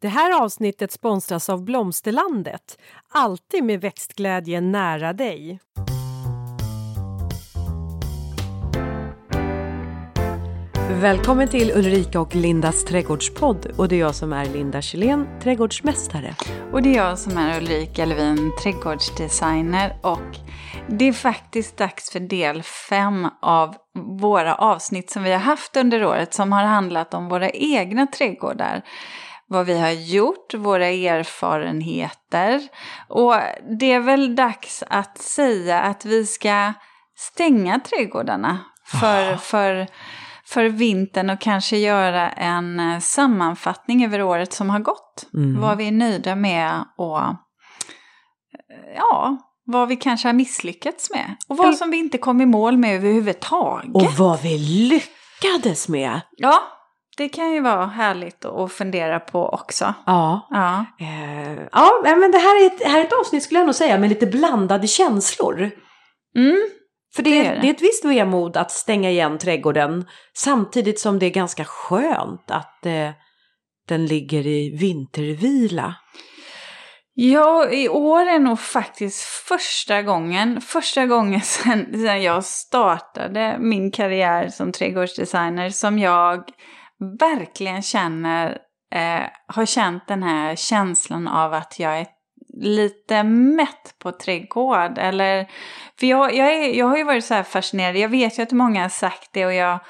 Det här avsnittet sponsras av Blomsterlandet. Alltid med växtglädje nära dig. Välkommen till Ulrika och Lindas trädgårdspodd. Och det är jag som är Linda Kjellén, trädgårdsmästare. Och det är jag som är Ulrika Levin, trädgårdsdesigner. Och det är faktiskt dags för del fem av våra avsnitt som vi har haft under året som har handlat om våra egna trädgårdar vad vi har gjort, våra erfarenheter. Och det är väl dags att säga att vi ska stänga trädgårdarna för, för, för vintern och kanske göra en eh, sammanfattning över året som har gått. Mm. Vad vi är nöjda med och eh, ja, vad vi kanske har misslyckats med. Och vad som vi inte kom i mål med överhuvudtaget. Och vad vi lyckades med! Ja, det kan ju vara härligt att fundera på också. Ja. Ja. Eh, ja, men det här är, ett, här är ett avsnitt skulle jag nog säga med lite blandade känslor. Mm. För det, Det är det. det är ett visst vemod att stänga igen trädgården samtidigt som det är ganska skönt att eh, den ligger i vintervila. Ja, i år är nog faktiskt första gången, första gången sedan, sedan jag startade min karriär som trädgårdsdesigner som jag verkligen känner, eh, har känt den här känslan av att jag är lite mätt på trädgård. Eller, för jag, jag, är, jag har ju varit så här fascinerad, jag vet ju att många har sagt det och jag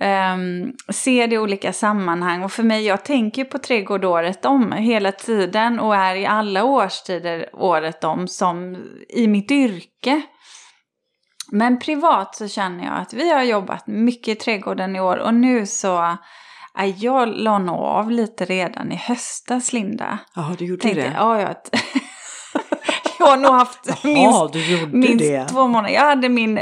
um, ser det i olika sammanhang. Och för mig, jag tänker ju på trädgård året om hela tiden och är i alla årstider året om som i mitt yrke. Men privat så känner jag att vi har jobbat mycket i trädgården i år och nu så är jag la nog av lite redan i höstas, Linda. Ja, du gjorde Tänkte, ja, jag, jag har nog haft minst du gjorde minst två månader. Jag hade min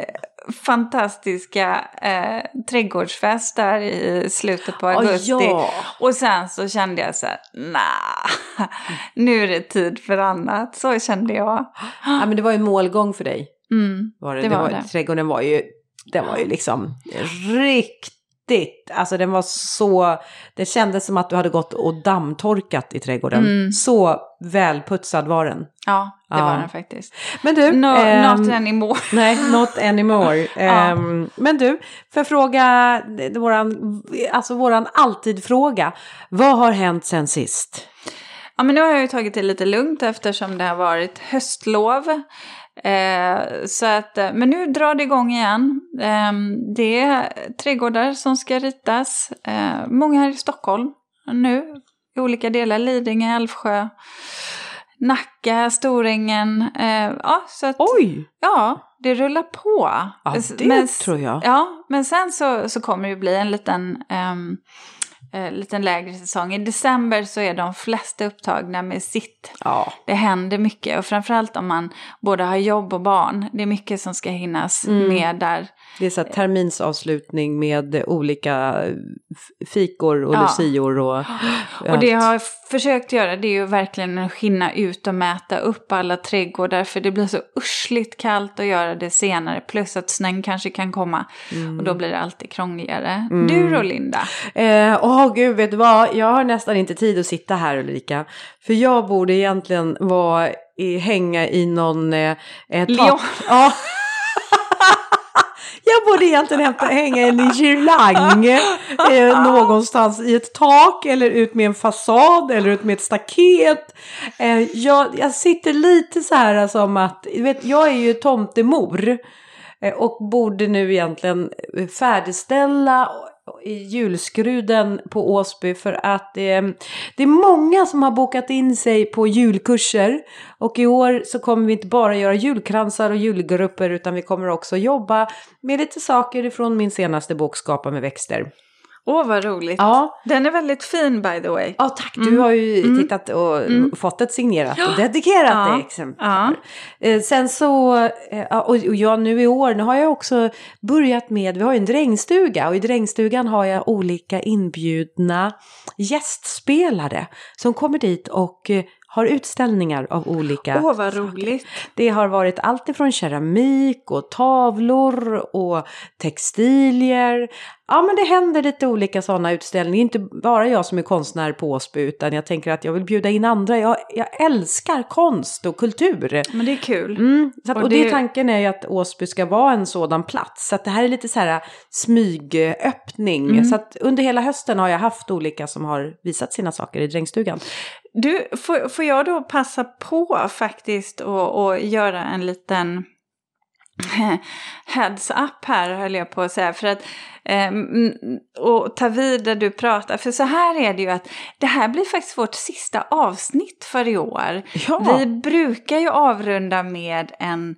fantastiska eh, trädgårdsfest där i slutet på Ja, augusti. ja. Och sen så kände jag så här, nah, nu är det tid för annat. Så kände jag. Ja, men det var ju målgång för dig. Mm, Var det. det var var, det. Trädgården var ju, den var ju liksom riktigt, alltså den var så, det kändes som att du hade gått och dammtorkat i trädgården. Mm. Så välputsad var den. Ja, det Ja. var den faktiskt. Men du, No, ehm, not anymore. Nej, not anymore. Ehm, men du, för jag fråga, det- våran, alltså våran alltid-fråga. Vad har hänt sen sist? Ja, men nu har jag ju tagit det lite lugnt eftersom det har varit höstlov. Eh, så att, eh, men nu drar det igång igen. Eh, det är trädgårdar som ska ritas. Eh, många här i Stockholm nu. I olika delar. Lidingö, Älvsjö, Nacka, Storängen. Eh, ja, så att, Oj! ja, det rullar på. Ja, det men- tror jag. Ja, men sen så, så kommer det bli en liten, ehm, eh, liten lägre säsong. I december så är de flesta upptagna med sitt. Ja. Det händer mycket och framförallt om man både har jobb och barn. Det är mycket som ska hinnas Mm. med där. Det är så här terminsavslutning med olika fikor och Ja. lucior och... Och det jag har försökt göra det är ju verkligen att hinna ut och mäta upp alla trädgårdar. För det blir så ursligt kallt att göra det senare. Plus att snön kanske kan komma. Och då blir det alltid krångligare. Du då Linda? Eh, Åh gud, vet du vad? Jag har nästan inte tid att sitta här Ulrika. För jag borde egentligen vara i, hänga i någon... Eh, eh, Leon. Ja. Jag borde egentligen hämta, hänga i en girlang eh, någonstans i ett tak eller ut med en fasad eller ut med ett staket. Eh, jag, jag sitter lite så här som att, vet, jag är ju tomtemor eh, och borde nu egentligen färdigställa i julskruden på Åsby för att eh, det är många som har bokat in sig på julkurser och i år så kommer vi inte bara göra julkransar och julgrupper utan vi kommer också jobba med lite saker ifrån min senaste bok Skapa med växter. Åh, vad roligt. Ja. Den är väldigt fin by the way. Ja tack, du har ju tittat och fått ett signerat och dedikerat Ja. exemplar. Ja. Eh, sen så, eh, och och jag nu i år, nu har jag också börjat med, vi har ju en drängstuga och i drängstugan har jag olika inbjudna gästspelare som kommer dit och eh, har utställningar av olika Åh, vad saker. roligt. Det har varit allt ifrån keramik och tavlor och textilier. Ja, men det händer lite olika sådana utställningar. Inte bara jag som är konstnär på Åsby, utan jag tänker att jag vill bjuda in andra. Jag, jag älskar konst och kultur. Men det är kul. Mm, att, och, Och det... det- tanken är ju att Åsby ska vara en sådan plats. Så att det här är lite så här smygöppning. Mm. Så att under hela hösten har jag haft olika som har visat sina saker i drängstugan. Du, får, får jag då passa på faktiskt och, och göra en liten heads up här höll jag på att säga. För att, eh, och ta vid där du pratar. För så här är det ju att det här blir faktiskt vårt sista avsnitt för i år. Ja. Vi brukar ju avrunda med en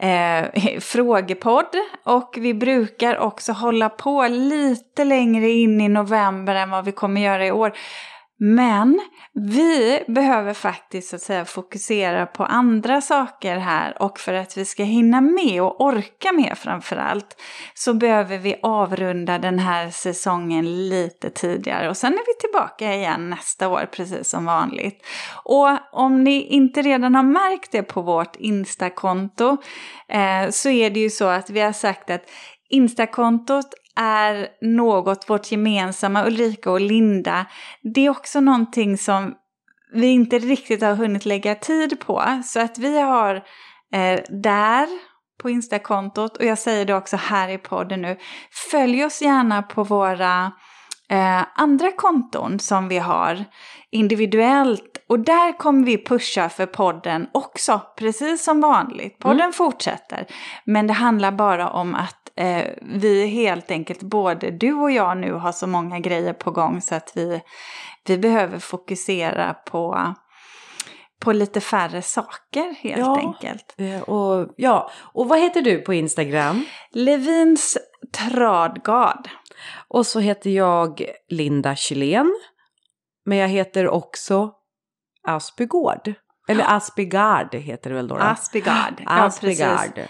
eh, frågepodd och vi brukar också hålla på lite längre in i november än vad vi kommer göra i år. Men vi behöver faktiskt så att säga fokusera på andra saker här och för att vi ska hinna med och orka med framförallt så behöver vi avrunda den här säsongen lite tidigare och sen är vi tillbaka igen nästa år precis som vanligt. Och om ni inte redan har märkt det på vårt Instakonto eh, så är det ju så att vi har sagt att Instakontot är något, vårt gemensamma, Ulrika och Linda. Det är också någonting som vi inte riktigt har hunnit lägga tid på. Så att vi har eh, där på Instakontot, och jag säger det också här i podden nu, följ oss gärna på våra eh, andra konton som vi har individuellt. Och där kommer vi pusha för podden också, precis som vanligt. Podden fortsätter. Men det handlar bara om att eh, vi helt enkelt, både du och jag nu har så många grejer på gång så att vi, vi behöver fokusera på, på lite färre saker helt Ja. enkelt. Eh, Och, ja, och vad heter du på Instagram? Levins Tradgard. Och så heter jag Linda Kylén. Men jag heter också Aspegård. Eller Aspegard heter det väl då? då? Aspegard. Ja, precis.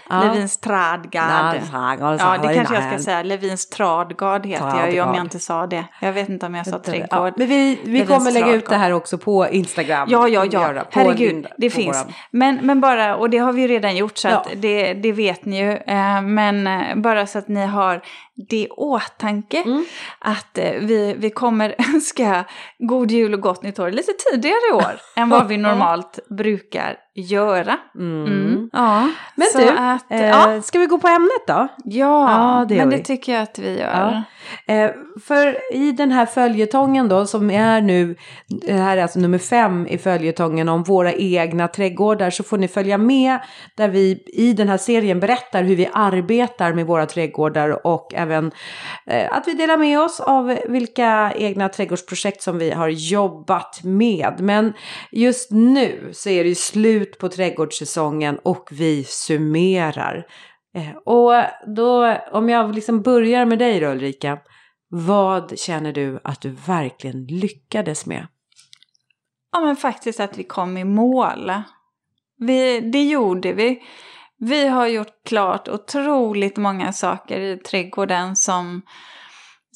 Ja. Levins Tradgard. Ja, det kanske jag ska säga. Levins Tradgard heter jag ju om Tradgard. jag inte sa det. Jag vet inte om jag sa Ja, trädgård. men vi, vi Levins kommer lägga ut Tradgard. det här också på Instagram. Ja, ja, ja. Herregud, Linda- det finns. våran- Men, men bara, och det har vi ju redan gjort så Ja. att det, det vet ni ju. Eh, Men eh, bara så att ni har det i åtanke Mm. att eh, vi, vi kommer önska god jul och gott nytt år lite tidigare i år än vad vi normalt brukar göra. Mm. Mm. Ja, Men så du, att, eh, ja, ska vi gå på ämnet då? ja, ja, det men det vi. tycker jag att vi gör. Ja. Eh, för i den här följetongen då som är nu, det här är alltså nummer fem i följetongen om våra egna trädgårdar så får ni följa med där vi i den här serien berättar hur vi arbetar med våra trädgårdar och även eh, att vi delar med oss av vilka egna trädgårdsprojekt som vi har jobbat med. Men just nu så är det ju slut på trädgårdssäsongen och vi summerar. Eh, och då, om jag liksom börjar med dig då Ulrika. Vad känner du att du verkligen lyckades med? Ja, men faktiskt att vi kom i mål. Vi, det gjorde vi. Vi har gjort klart otroligt många saker i trädgården som,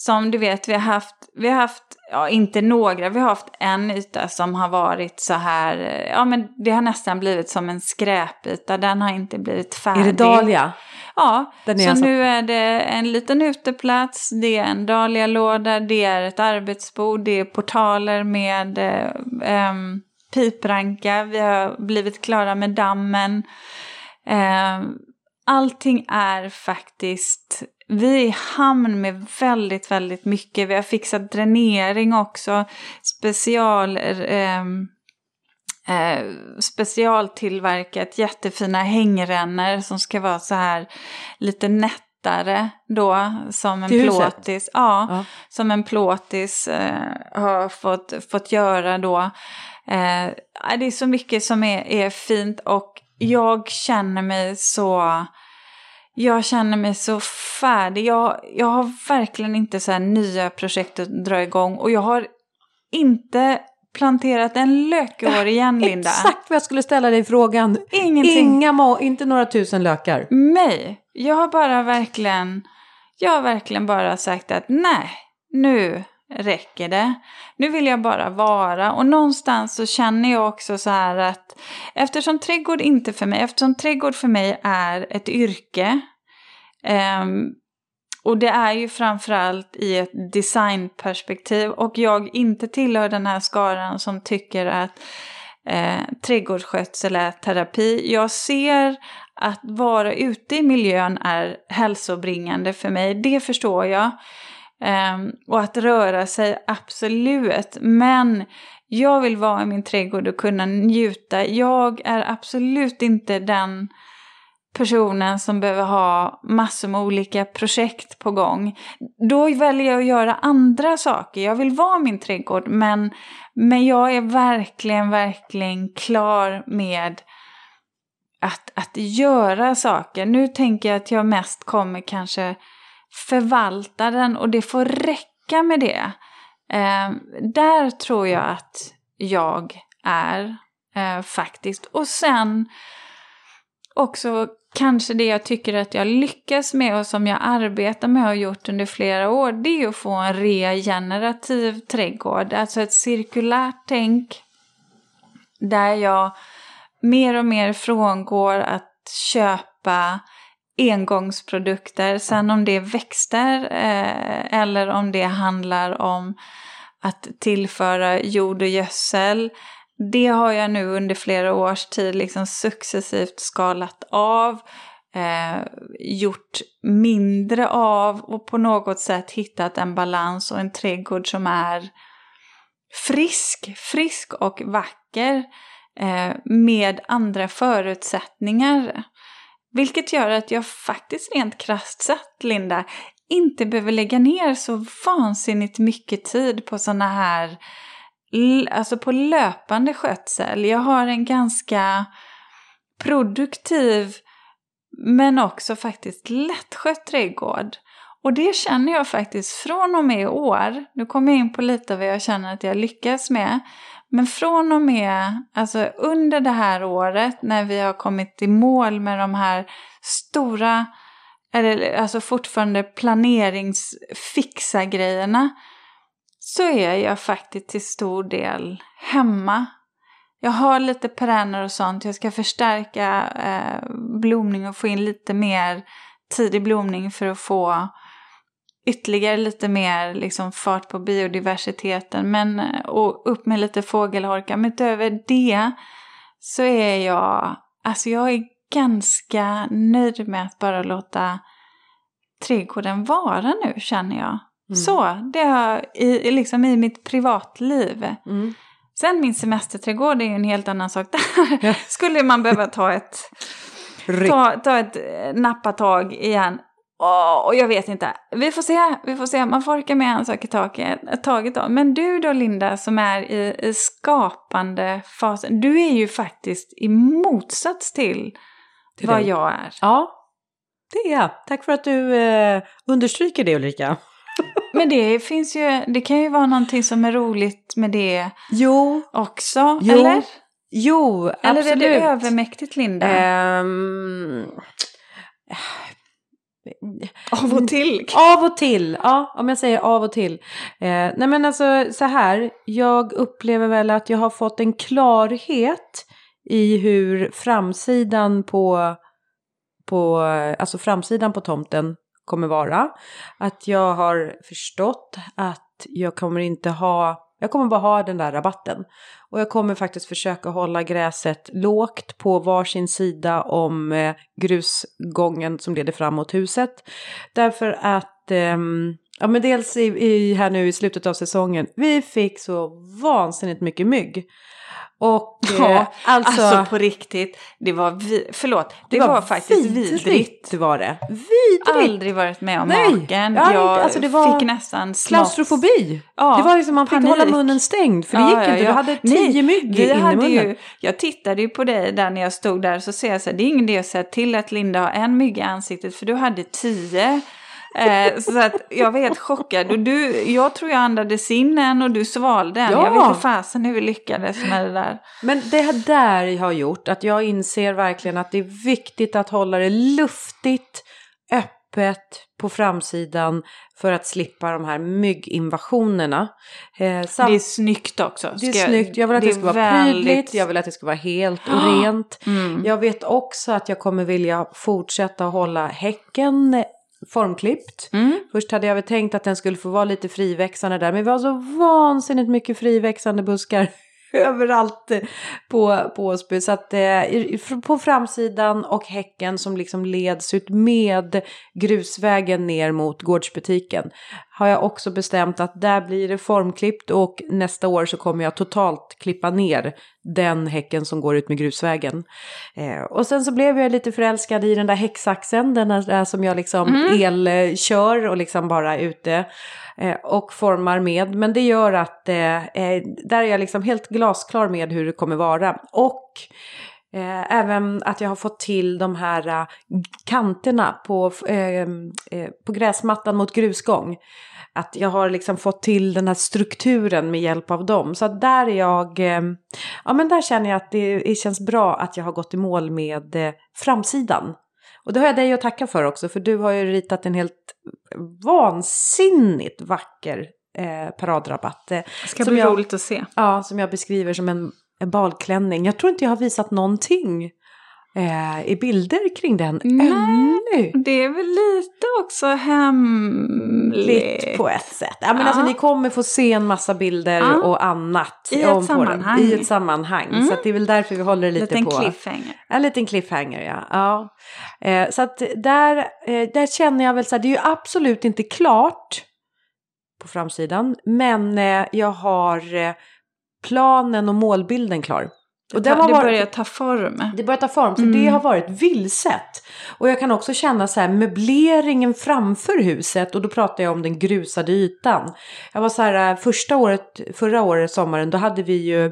som du vet, vi har haft, vi har haft, ja inte några, vi har haft en yta som har varit så här, ja men det har nästan blivit som en skräpyta, den har inte blivit färdig. Är det Dahlia? Ja, så alltså- nu är det en liten uteplats, det är en dahlialåda, det är ett arbetsbord, det är portaler med eh, ehm, pipranka, vi har blivit klara med dammen. Ehm, allting är faktiskt, vi är i hamn med väldigt, väldigt mycket. Vi har fixat dränering också, special... ehm, eh, specialtillverkat jättefina hängrännor som ska vara så här lite nättare då som en Till plåtis. Ja, Ja. som en plåtis eh, har fått, fått göra då. Eh, det är så mycket som är, är fint och jag känner mig så... Jag känner mig så färdig. Jag, jag har verkligen inte så här nya projekt att dra igång och jag har inte planterat en lök i år igen, Linda. Exakt vad jag skulle ställa dig frågan. Ingenting. Inga må- inte några tusen lökar. mig. Jag har bara verkligen, jag har verkligen bara sagt att nej, nu, räcker det. Nu vill jag bara vara och någonstans så känner jag också så här att eftersom trädgård inte för mig, eftersom trädgård för mig är ett yrke um, och det är ju framförallt i ett designperspektiv och jag inte tillhör den här skaran som tycker att eh, trädgårdsskötsel är terapi. Jag ser att vara ute i miljön är hälsobringande för mig, det förstår jag. Ehm, och att röra sig, absolut. Men jag vill vara i min trädgård och kunna njuta. Jag är absolut inte den personen som behöver ha massor med olika projekt på gång. Då väljer jag att göra andra saker. Jag vill vara i min trädgård men, men jag är verkligen, verkligen klar med att, att göra saker. Nu tänker jag att jag mest kommer kanske förvalta den och det får räcka med det. Eh, där tror jag att jag är eh, faktiskt. Och sen också kanske det jag tycker att jag lyckas med och som jag arbetar med och har gjort under flera år, det är att få en regenerativ trädgård. Alltså ett cirkulärt tänk där jag mer och mer frångår att köpa engångsprodukter. Sen om det är växter eh, eller om det handlar om att tillföra jord och gödsel. Det har jag nu under flera års tid liksom successivt skalat av, eh, gjort mindre av och på något sätt hittat en balans och en trädgård som är frisk, frisk och vacker eh, med andra förutsättningar. Vilket gör att jag faktiskt rent krasst sett, Linda, inte behöver lägga ner så vansinnigt mycket tid på sådana här, alltså på löpande skötsel. Jag har en ganska produktiv men också faktiskt lättskött trädgård. Och det känner jag faktiskt från och med i år. Nu kommer jag in på lite vad jag känner att jag lyckas med. Men från och med, alltså under det här året när vi har kommit i mål med de här stora, eller alltså fortfarande planeringsfixa grejerna, så är jag faktiskt till stor del hemma. Jag har lite perenner och sånt, jag ska förstärka eh, blomning och få in lite mer tidig blomning för att få ytterligare lite mer liksom, fart på biodiversiteten men, och upp med lite fågelholkar. Men utöver det så är jag, alltså jag är ganska nöjd med att bara låta trädgården vara nu känner jag. Mm. Så, det har i, liksom i mitt privatliv. Mm. Sen min semesterträdgård är ju en helt annan sak. Där skulle man behöva ta ett, ta, ta ett nappatag igen. Oh, och jag vet inte. Vi får se, vi får se. Man får orka med en sak i taget, taget då. Men du då Linda som är i, i skapande fasen. Du är ju faktiskt i motsats till, till vad det. jag är. Ja, det är jag. Tack för att du eh, understryker det Ulrika. Men det finns ju, det kan ju vara någonting som är roligt med det jo. också, jo. eller? Jo, absolut. Eller är det övermäktigt Linda? Um, av och till? Av och till, ja om jag säger av och till. Eh, nej men alltså så här, jag upplever väl att jag har fått en klarhet i hur framsidan på, på, alltså framsidan på tomten kommer vara. Att jag har förstått att jag kommer inte ha jag kommer bara ha den där rabatten. Och jag kommer faktiskt försöka hålla gräset lågt på varsin sida om eh, grusgången som leder fram mot huset. Därför att, eh, ja men dels i, i, här nu i slutet av säsongen, vi fick så vansinnigt mycket mygg. Och ja, eh, alltså, alltså, på riktigt, det var, vi, förlåt, det, det var, var, faktiskt vidrigt. vidrigt. Det var det. Vidrigt. Aldrig varit med om Nej, maken. Jag, jag alltså det var fick nästan Klaustrofobi. Ja, det var liksom man fick panik. hålla munnen stängd för det ja, gick inte. Ja, du hade tio mygg in i munnen. Ju, jag tittade ju på dig där när jag stod där så ser jag så här, det är ingen idé att säga till att Linda har en mygg i ansiktet för du hade tio. Eh, så att jag var helt chockad. Och du, jag tror jag andades in en och du svalde en. Ja. Jag vet inte fasen hur vi lyckades med det där. Men det där har gjort att jag inser verkligen att det är viktigt att hålla det luftigt, öppet på framsidan för att slippa de här mygginvasionerna. Eh, sam- Det är snyggt också. det är snyggt, jag vill att det, är ska vara väldigt- prydligt, jag vill att det ska vara helt och rent. Mm. Jag vet också att jag kommer vilja fortsätta hålla häcken formklippt. Mm. Först hade jag väl tänkt att den skulle få vara lite friväxande där, men vi har så vansinnigt mycket friväxande buskar överallt på, på Åsby. Så att eh, på framsidan och häcken som liksom leds ut med grusvägen ner mot gårdsbutiken har jag också bestämt att där blir det formklippt och nästa år så kommer jag totalt klippa ner den häcken som går ut med grusvägen. Eh, och sen så blev jag lite förälskad i den där häcksaxen, den där som jag liksom elkör och liksom bara är ute eh, och formar med. Men det gör att eh, eh, där är jag liksom helt glasklar med hur det kommer vara. Och Eh, även att jag har fått till de här eh, kanterna på, eh, eh, på gräsmattan mot grusgång. Att jag har liksom fått till den här strukturen med hjälp av dem. Så att där är jag, eh, ja men där känner jag att det, känns bra att jag har gått i mål med eh, framsidan. Och det har jag dig att tacka för också, för du har ju ritat en helt vansinnigt vacker eh, paradrabatt. Eh, Det ska som bli jag- roligt att se. Ja, som jag beskriver som en, en balklänning. Jag tror inte jag har visat någonting eh, i bilder kring den Nej. ännu. Det är väl lite också hemligt. Lite på ett sätt. Ja, men Ja. alltså, ni kommer få se en massa bilder Ja. och annat. I ett sammanhang. I ett sammanhang. Mm. Så det är väl därför vi håller lite Liten på. cliffhanger. En liten cliffhanger, ja. ja. Eh, så att där, eh, där känner jag väl så här, det är ju absolut inte klart på framsidan. Men eh, jag har eh, planen och målbilden klar. Och det, har det varit- börjar ta form. det börjar ta form, så Mm. det har varit vilset. Och jag kan också känna så här möbleringen framför huset och då pratar jag om den grusade ytan. Jag var så här eh, första året, förra året sommaren, då hade vi ju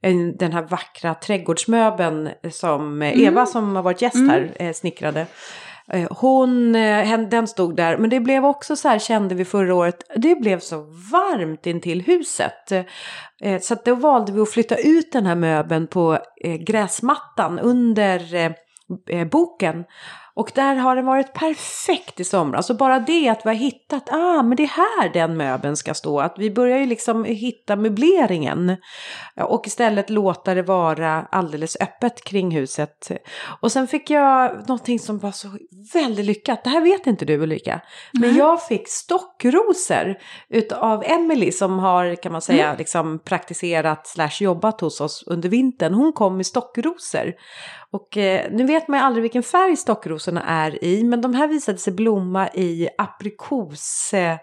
en, den här vackra trädgårdsmöbeln som eh, Mm. Eva som har varit gäst här eh, snickrade. Eh, hon, eh, den stod där, men det blev också så här kände vi förra året, det blev så varmt intill huset. Eh, så att då valde vi att flytta ut den här möbeln på gräsmattan under boken. Och där har den varit perfekt i somras. Och bara det att vi har hittat, ah men det är här den möbeln ska stå. Att vi börjar ju liksom hitta möbleringen. Och istället låta det vara alldeles öppet kring huset. Och sen fick jag någonting som var så väldigt lyckat. Det här vet inte du Ulrika. Men jag fick stockrosor utav Emily som har kan man säga liksom praktiserat slash jobbat hos oss under vintern. Hon kom med stockrosor. Och eh, nu vet man ju aldrig vilken färg stockrosorna är i. Men de här visade sig blomma i aprikos... Eh, eh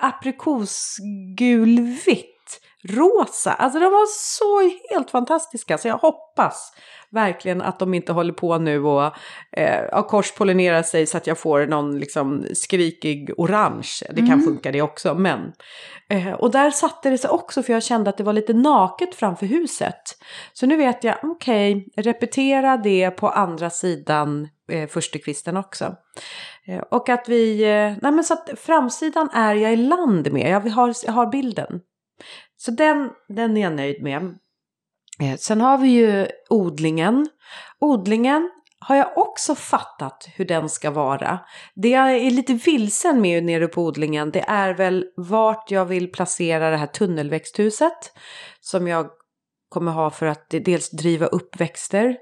aprikosgulvitt. Rosa, alltså de var så helt fantastiska så jag hoppas verkligen att de inte håller på nu och eh, korspollinerar sig så att jag får någon liksom skrikig orange. Det kan Mm. funka det också, men. Eh, och där satte det sig också för jag kände att det var lite naket framför huset. Så nu vet jag, okej, repetera det på andra sidan eh, förstukvisten också. Eh, och att vi, eh, nej men så att framsidan är jag i land med, jag har, jag har bilden. Så den, den är jag nöjd med. Eh, sen har vi ju odlingen. Odlingen har jag också fattat hur den ska vara. Det jag är lite vilsen med nere på odlingen det är väl vart jag vill placera det här tunnelväxthuset. Som jag kommer ha för att dels driva upp växter.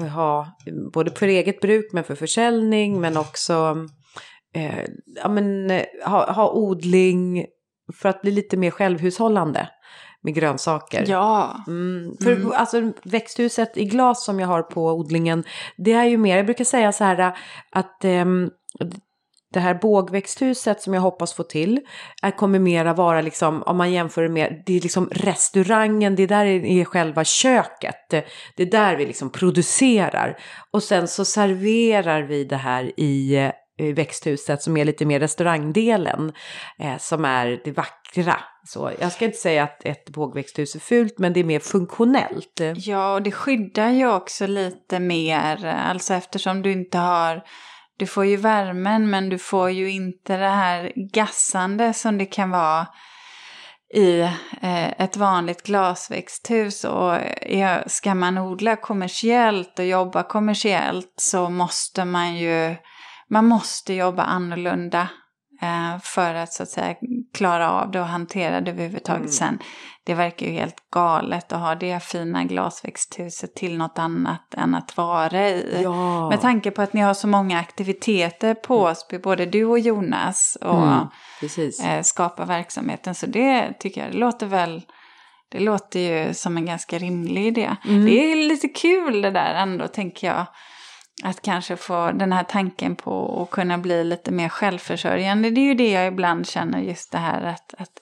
Eh, ha, mm, både för eget bruk men för försäljning men också eh, ja, men, eh, ha, ha odling för att bli lite mer självhushållande med grönsaker. Ja. Mm, för Mm. alltså växthuset i glas som jag har på odlingen, det är ju mer, jag brukar säga så här att ehm, det här bågväxthuset som jag hoppas få till är, kommer mera vara liksom, om man jämför med, det är liksom restaurangen, det är där är själva köket, det är där vi liksom producerar. Och sen så serverar vi det här i Eh, växthuset som är lite mer restaurangdelen, eh, som är det vackra. Så jag ska inte säga att ett bågväxthus är fult, men det är mer funktionellt. Ja, och det skyddar ju också lite mer, alltså eftersom du inte har, du får ju värmen men du får ju inte det här gassande som det kan vara i eh, ett vanligt glasväxthus. Och eh, ska man odla kommersiellt och jobba kommersiellt så måste man ju man måste jobba annorlunda eh, för att så att säga klara av det och hantera det överhuvudtaget Mm. sen. Det verkar ju helt galet att ha det fina glasväxthuset till något annat än att vara i. Ja. Med tanke på att ni har så många aktiviteter på Åsby, både du och Jonas, och Mm, eh, skapa verksamheten. Så det tycker jag, det låter väl, det låter ju som en ganska rimlig idé. Mm. Det är lite kul det där ändå, tänker jag. Att kanske få den här tanken på att kunna bli lite mer självförsörjande. Det är ju det jag ibland känner, just det här att, att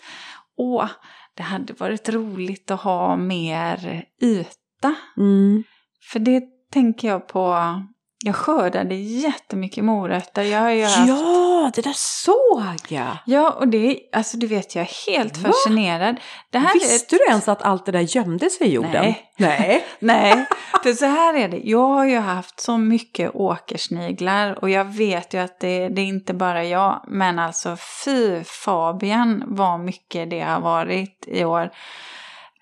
åh, det hade varit roligt att ha mer yta. Mm. För det tänker jag på, jag skördade jättemycket morötter. Jag har ju haft Ja, det där såg jag! Ja, och det, alltså du vet, jag är helt Va? fascinerad. Det här är Visste du ens att allt det där gömde sig i jorden? Nej. Nej. Nej, för så här är det. Jag har ju haft så mycket åkersniglar och jag vet ju att det, det är inte bara jag. Men alltså fy Fabian vad mycket det har varit i år.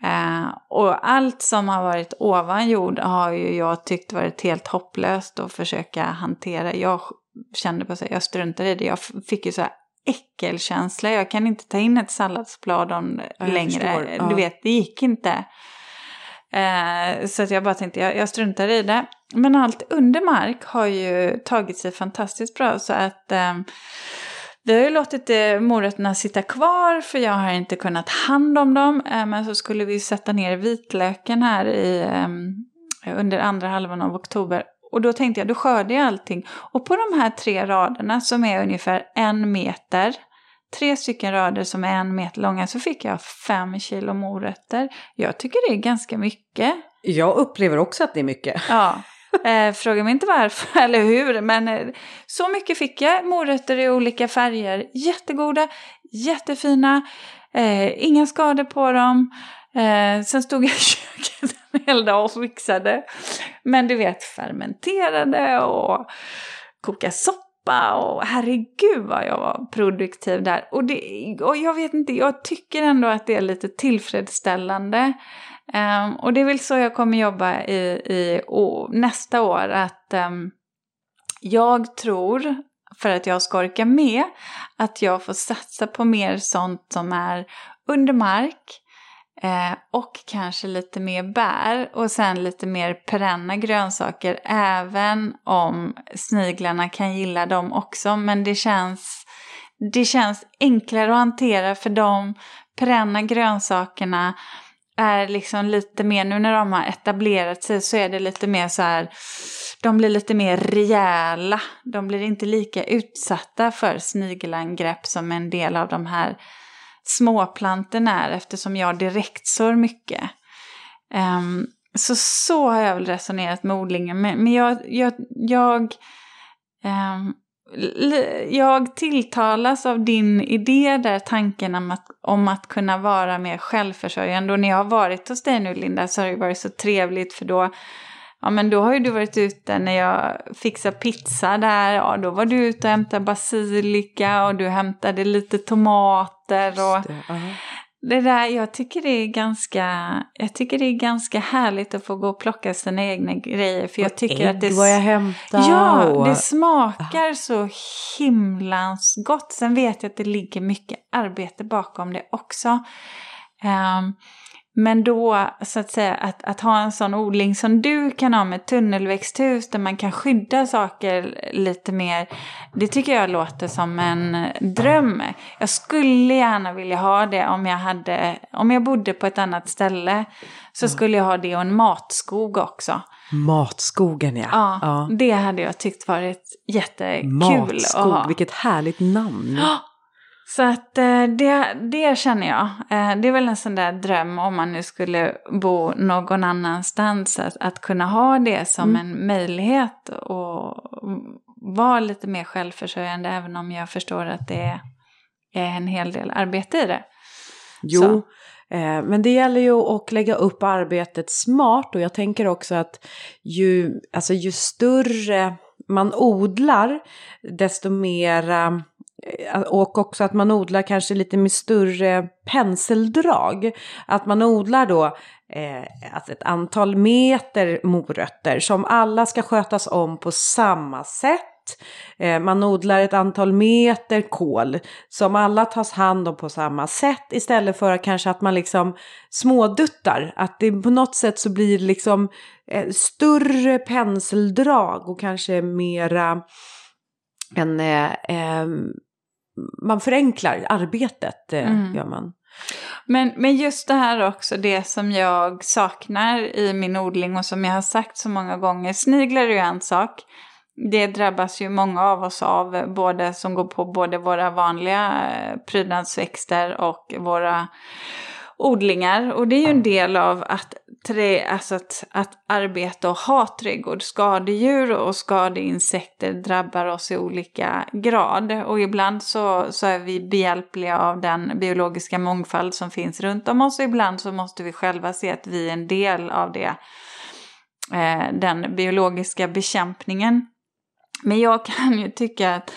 Eh, och allt som har varit ovan jord har ju jag tyckt varit helt hopplöst att försöka hantera. Jag kände på sig, jag struntar i det. Jag fick ju så här äckelkänsla. Jag kan inte ta in ett salladsblad om jag längre. Ja. Du vet, det gick inte. Eh, så att jag bara tänkte, jag, jag struntar i det. Men allt under mark har ju tagit sig fantastiskt bra. Så att eh, vi har ju låtit eh, morötterna sitta kvar för jag har inte kunnat hand om dem. Eh, men så skulle vi sätta ner vitlöken här i, eh, under andra halvan av oktober. Och då tänkte jag, då skördar jag allting. Och på de här tre raderna som är ungefär en meter, tre stycken rader som är en meter långa, så fick jag fem kilo morötter. Jag tycker det är ganska mycket. Jag upplever också att det är mycket. Ja, eh, fråga mig inte varför eller hur, men eh, så mycket fick jag. Morötter i olika färger, jättegoda, jättefina, eh, inga skador på dem. Eh, sen stod jag i köket en hel dag och fixade. Men du vet, fermenterade och koka soppa och herregud vad jag var produktiv där. Och, det, och jag vet inte, jag tycker ändå att det är lite tillfredsställande. Um, och det är väl så jag kommer jobba i, i å- nästa år. Att um, jag tror, för att jag ska orka med, att jag får satsa på mer sånt som är under mark. Eh, och kanske lite mer bär och sen lite mer perenna grönsaker. Även om sniglarna kan gilla dem också. Men det känns, det känns enklare att hantera för de perenna grönsakerna är liksom lite mer, nu när de har etablerat sig så är det lite mer så här, de blir lite mer rejäla. De blir inte lika utsatta för snigelangrepp som en del av de här småplantorna är eftersom jag direktsår mycket. Um, så så har jag väl resonerat med odlingen. Men, men jag, jag, jag, um, jag tilltalas av din idé där, tanken om att, om att kunna vara mer självförsörjande. Och när jag har varit hos dig nu Linda så har det varit så trevligt för då Ja men då har ju du varit ute när jag fixade pizza där, ja då var du ute och hämtade basilika och du hämtade lite tomater och Det det där, jag tycker det är ganska, jag tycker det är ganska härligt att få gå och plocka sina egna grejer för jag tycker Ägg att det... var jag hämtade. Ja, och- det smakar så himlans gott. Sen vet jag att det ligger mycket arbete bakom det också. Ehm, men då, så att säga, att, att ha en sån odling som du kan ha med tunnelväxthus där man kan skydda saker lite mer, det tycker jag låter som en dröm. Jag skulle gärna vilja ha det om jag, hade, om jag bodde på ett annat ställe. Så skulle jag ha det och en matskog också. Matskogen ja. Ja, det hade jag tyckt varit jättekul att Matskog, ha. vilket härligt namn. Så att eh, det, det känner jag. Eh, Det är väl en sån där dröm om man nu skulle bo någon annanstans. Att, att kunna ha det som Mm. en möjlighet och vara lite mer självförsörjande. Även om jag förstår att det är en hel del arbete i det. Jo, Så. eh, men det gäller ju att lägga upp arbetet smart och jag tänker också att ju, alltså ju större man odlar, desto mera eh, Eh, och också att man odlar kanske lite med större penseldrag. Att man odlar då eh, alltså ett antal meter morötter som alla ska skötas om på samma sätt. Eh, man odlar ett antal meter kål som alla tas hand om på samma sätt istället för kanske att man liksom småduttar. Att det på något sätt så blir liksom eh, större penseldrag och kanske mera en... Eh, eh, man förenklar arbetet, eh, Mm. gör man. Men, men just det här också, det som jag saknar i min odling och som jag har sagt så många gånger. Sniglar är ju en sak. Det drabbas ju många av oss av, både som går på både våra vanliga eh, prydnadsväxter och våra odlingar. Och det är ju en del av att, trä, alltså att, att arbeta och ha trädgård. Skadedjur och skadeinsekter drabbar oss i olika grad. Och ibland så, så är vi behjälpliga av den biologiska mångfald som finns runt om oss. Och ibland så måste vi själva se att vi är en del av det. Eh, den biologiska bekämpningen. Men jag kan ju tycka att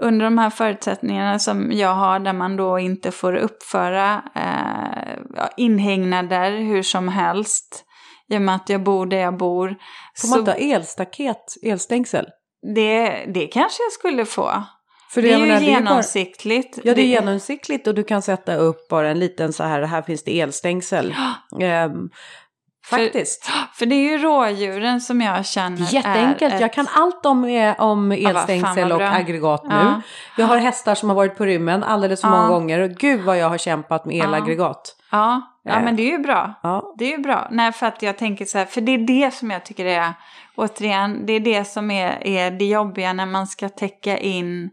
under de här förutsättningarna som jag har där man då inte får uppföra eh, ja, inhägnader hur som helst. I och med att jag bor där jag bor. Får man inte ha elstaket, elstängsel? det, det kanske jag skulle få. För det är jag menar, ju det är bara- genomsiktligt. Ja, det är genomsiktligt och du kan sätta upp bara en liten så här, här finns det elstängsel. Ehm, faktiskt. För det är ju rådjuren som jag känner Jätteenkelt. är ett- Jag kan allt om, eh, om elstängsel och aggregat nu. Ja. Jag har hästar som har varit på rymmen alldeles för Ja. många gånger. Och gud vad jag har kämpat med elaggregat. Ja, ja Eh. men det är ju bra. Det är ju bra. Nej, för att jag tänker så här, för det är det som jag tycker är, återigen, det är det som är, är det jobbiga när man ska täcka in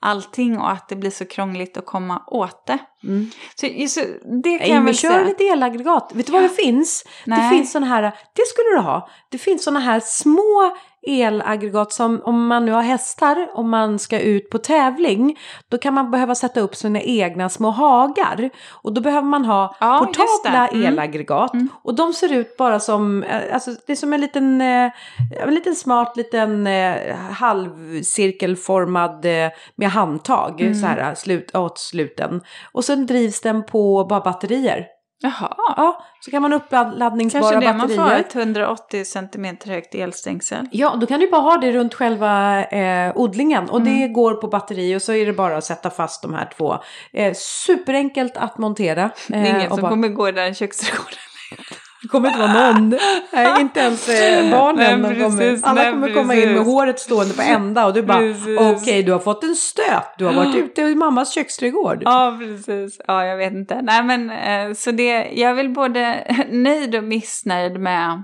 allting och att det blir så krångligt att komma åt det. Mm. Så, så det kan jag väl kör säga. lite elaggregat. Vet du vad det finns? Det Nej. finns sådana här, det skulle du ha. Det finns sådana här små elaggregat som om man nu har hästar, om man ska ut på tävling, då kan man behöva sätta upp sina egna små hagar. Och då behöver man ha Ja, portabla. Mm. elaggregat. Och de ser ut bara som, eh, alltså det är som en liten, eh, en liten smart liten eh, halvcirkelformad eh, med handtag Mm. så här, slut, åt sluten. Och sen drivs den på bara batterier. Jaha. Ja, så kan man uppladdningsbara Kanske det man batterier. får ha ett 180 cm högt elstängsel. Ja, då kan du bara ha det runt själva eh, odlingen och Mm. det går på batteri och så är det bara att sätta fast de här två. Eh, superenkelt att montera. Eh, Det är ingen och som bara- kommer gå i köksträdgården. Det kommer inte vara någon. Nej, inte ens eh, barnen. Nej, de kommer, precis, alla nej, kommer komma in med precis. håret stående på ända och du bara Precis. okej du har fått en stöt. Du har varit ute i mammas köksträdgård. Ja, precis. Ja, jag vet inte. Nej, men eh, så det, jag är väl både nöjd och missnöjd med,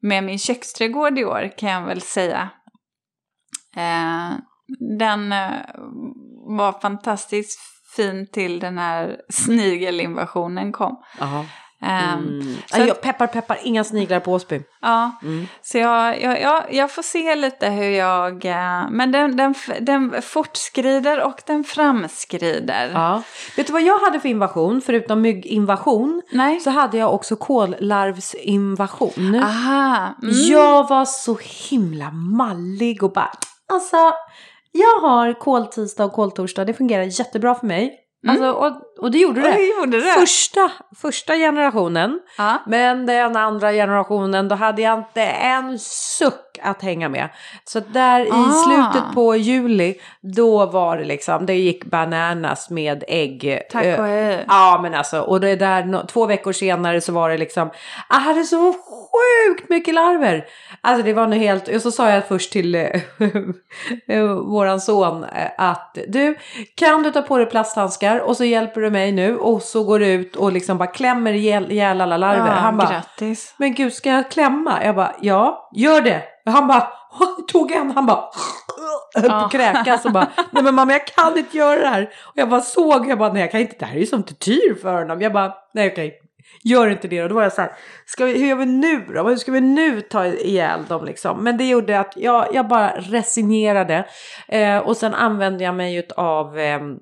med min köksträdgård i år, kan jag väl säga. Eh, den var fantastiskt fin till den här snigelinvasionen kom. Jaha. Ehm, Mm. så jag, peppar peppar, inga sniglar på Åsby. Ja, Mm. så jag, jag, jag, jag får se lite hur jag... eh, Men den, den, den fortskrider och den framskrider. Ja. Vet du vad jag hade för invasion? Förutom mygginvasion Nej. så hade jag också kållarvsinvasion. Aha. Mm. Jag var så himla mallig och bara, alltså jag har kåltisdag och kåltorsdag, det fungerar jättebra för mig. Alltså, och, och det gjorde det. Oj, gjorde det? Första, första generationen. Ja. Men den andra generationen, då hade jag inte en suck att hänga med. Så där i Ah. slutet på juli, då var det liksom, det gick bananas med ägg. Tack Ö, och hej. Ja men alltså, och det där, två veckor senare så var det liksom, jag hade så sjukt mycket larver. Alltså det var nog helt, och så sa jag först till eh, eh, våran son eh, att du, kan du ta på dig plasthandskar och så hjälper du mig nu och så går du ut och liksom bara klämmer ihjäl, alla larver. Ja, Han bara, grattis. men gud ska jag klämma? Jag bara, ja, gör det. Han bara, tog en, han bara, höll på att kräkas och bara, nej men mamma jag kan inte göra det här. Och jag bara såg, jag bara, nej jag kan inte, det här är ju som tortyr för honom. Jag bara, nej okej, gör inte det. Och då var jag så här, ska vi, hur gör vi nu då? Hur ska vi nu ta ihjäl dem liksom? Men det gjorde att jag, jag bara resignerade. Eh, och sen använde jag mig av ehm,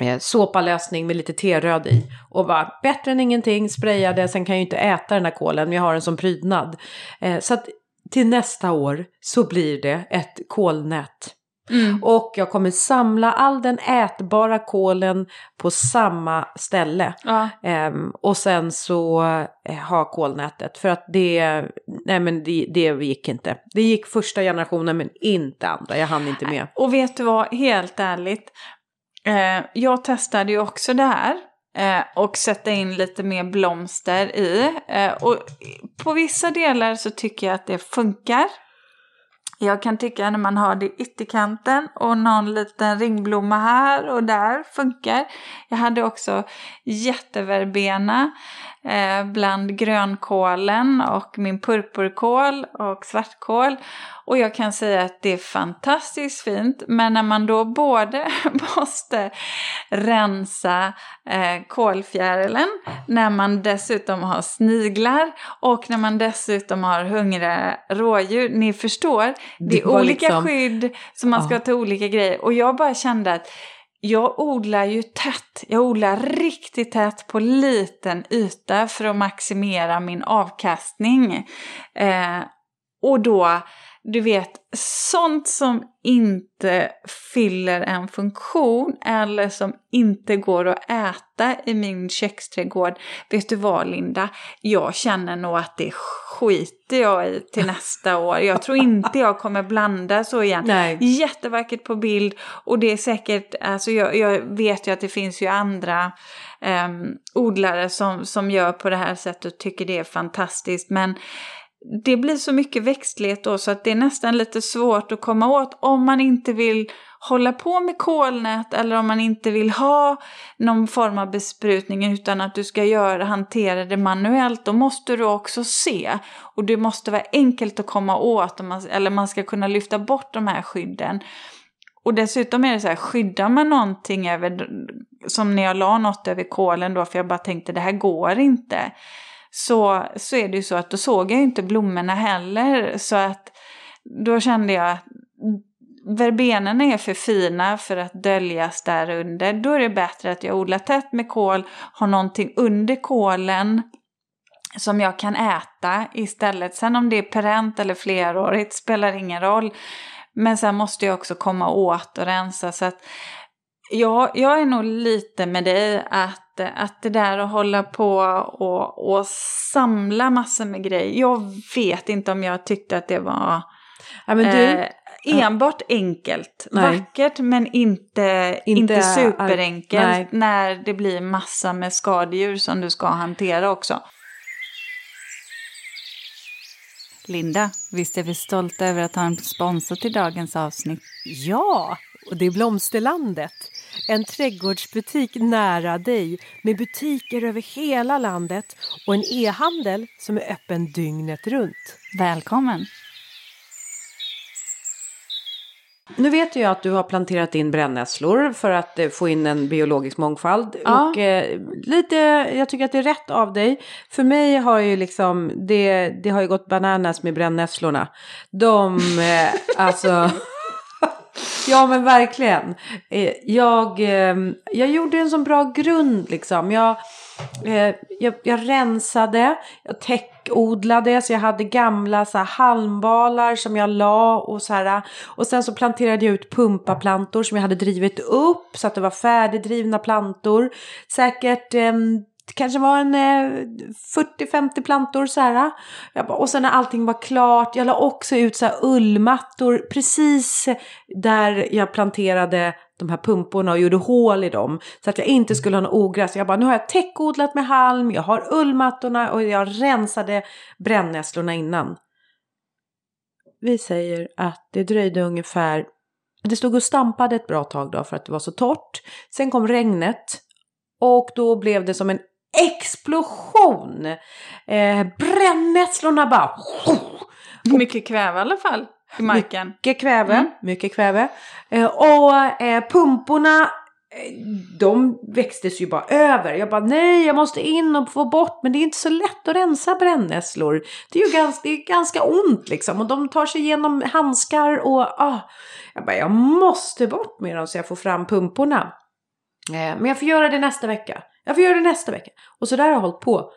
eh, såpalösning med lite teröd i. Och bara bättre än ingenting, sprayade, sen kan jag ju inte äta den här kålen, men jag har den som prydnad. Eh, så att till nästa år så blir det ett kolnät. Mm. Och jag kommer samla all den ätbara kålen på samma ställe. Ja. Ehm, och sen så eh, ha kolnätet. För att det, nej men det, det gick inte. Det gick första generationen men inte andra, jag hann inte med. Och vet du vad, helt ärligt. Eh, jag testade ju också det här. Eh, och sätta in lite mer blomster i. Eh, och på vissa delar så tycker jag att det funkar. Jag kan tycka när man har det i ytterkanten och någon liten ringblomma här och där funkar. Jag hade också jätteverbena eh, bland grönkålen och min purpurkål och svartkål. Och jag kan säga att det är fantastiskt fint. Men när man då både måste rensa eh, kolfjärilen, när man dessutom har sniglar och när man dessutom har hungriga rådjur. Ni förstår, det är olika liksom... skydd som man ska ja. ta olika grejer. Och jag bara kände att jag odlar ju tätt. Jag odlar riktigt tätt på liten yta för att maximera min avkastning. Eh, och då du vet, sånt som inte fyller en funktion eller som inte går att äta i min köksträdgård. Vet du vad Linda? Jag känner nog att det skiter jag i till nästa år. Jag tror inte jag kommer blanda så igen. Nej. Jättevackert på bild och det är säkert, alltså jag, jag vet ju att det finns ju andra um, odlare som, som gör på det här sättet och tycker det är fantastiskt. Men det blir så mycket växtlighet då så att det är nästan lite svårt att komma åt om man inte vill hålla på med kolnät eller om man inte vill ha någon form av besprutning utan att du ska göra, hantera det manuellt, då måste du också se. Och det måste vara enkelt att komma åt, eller man ska kunna lyfta bort de här skydden. Och dessutom är det så här, skyddar man någonting över, som när jag la något över kolen då, för jag bara tänkte det här går inte så, så är det ju så att då såg jag ju inte blommorna heller. Så att då kände jag att verbenerna är för fina för att döljas där under. Då är det bättre att jag odlar tätt med kål, har någonting under kålen som jag kan äta istället. Sen om det är perent eller flerårigt spelar ingen roll. Men sen måste jag också komma åt och rensa. Så att Ja, jag är nog lite med dig att, att det där att hålla på och, och samla massor med grejer. Jag vet inte om jag tyckte att det var ja, men du, eh, enbart enkelt. Nej. Vackert men inte, inte, inte superenkelt när det blir massa med skadedjur som du ska hantera också. Linda, visst är vi stolta över att ha en sponsor till dagens avsnitt? Ja, och det är Blomsterlandet. En trädgårdsbutik nära dig med butiker över hela landet och en e-handel som är öppen dygnet runt. Välkommen! Nu vet jag att du har planterat in brännässlor för att eh, få in en biologisk mångfald. Ja. Och eh, lite, jag tycker att det är rätt av dig. För mig har ju liksom, det, det har ju gått bananas med brännässlorna. De, eh, alltså ja men verkligen. Eh, jag, ehm, jag gjorde en sån bra grund liksom. Jag, eh, jag, jag rensade, jag täckodlade så jag hade gamla så här, halmbalar som jag la och så här. Och sen så planterade jag ut pumpaplantor som jag hade drivit upp så att det var färdigdrivna plantor. Säkert ehm, det kanske var en eh, 40-50 plantor så här. Bara, och sen när allting var klart, jag la också ut så här ullmattor precis där jag planterade de här pumporna och gjorde hål i dem. Så att jag inte skulle ha något ogräs. Jag bara, nu har jag täckodlat med halm, jag har ullmattorna och jag rensade brännässlorna innan. Vi säger att det dröjde ungefär, det stod och stampade ett bra tag då för att det var så torrt. Sen kom regnet och då blev det som en explosion. Eh, brännässlorna bara... Mycket kväve i alla fall i marken. Mycket kväve, mm. mycket kväve. Eh, och eh, pumporna eh, de växtes ju bara över. Jag bara nej, jag måste in och få bort. Men det är inte så lätt att rensa brännässlor. Det är ju ganska, det är ganska ont liksom. Och de tar sig igenom handskar och ah. Jag bara, jag måste bort med dem så jag får fram pumporna. Eh, men jag får göra det nästa vecka. Jag får göra det nästa vecka. Och så där har jag hållit på.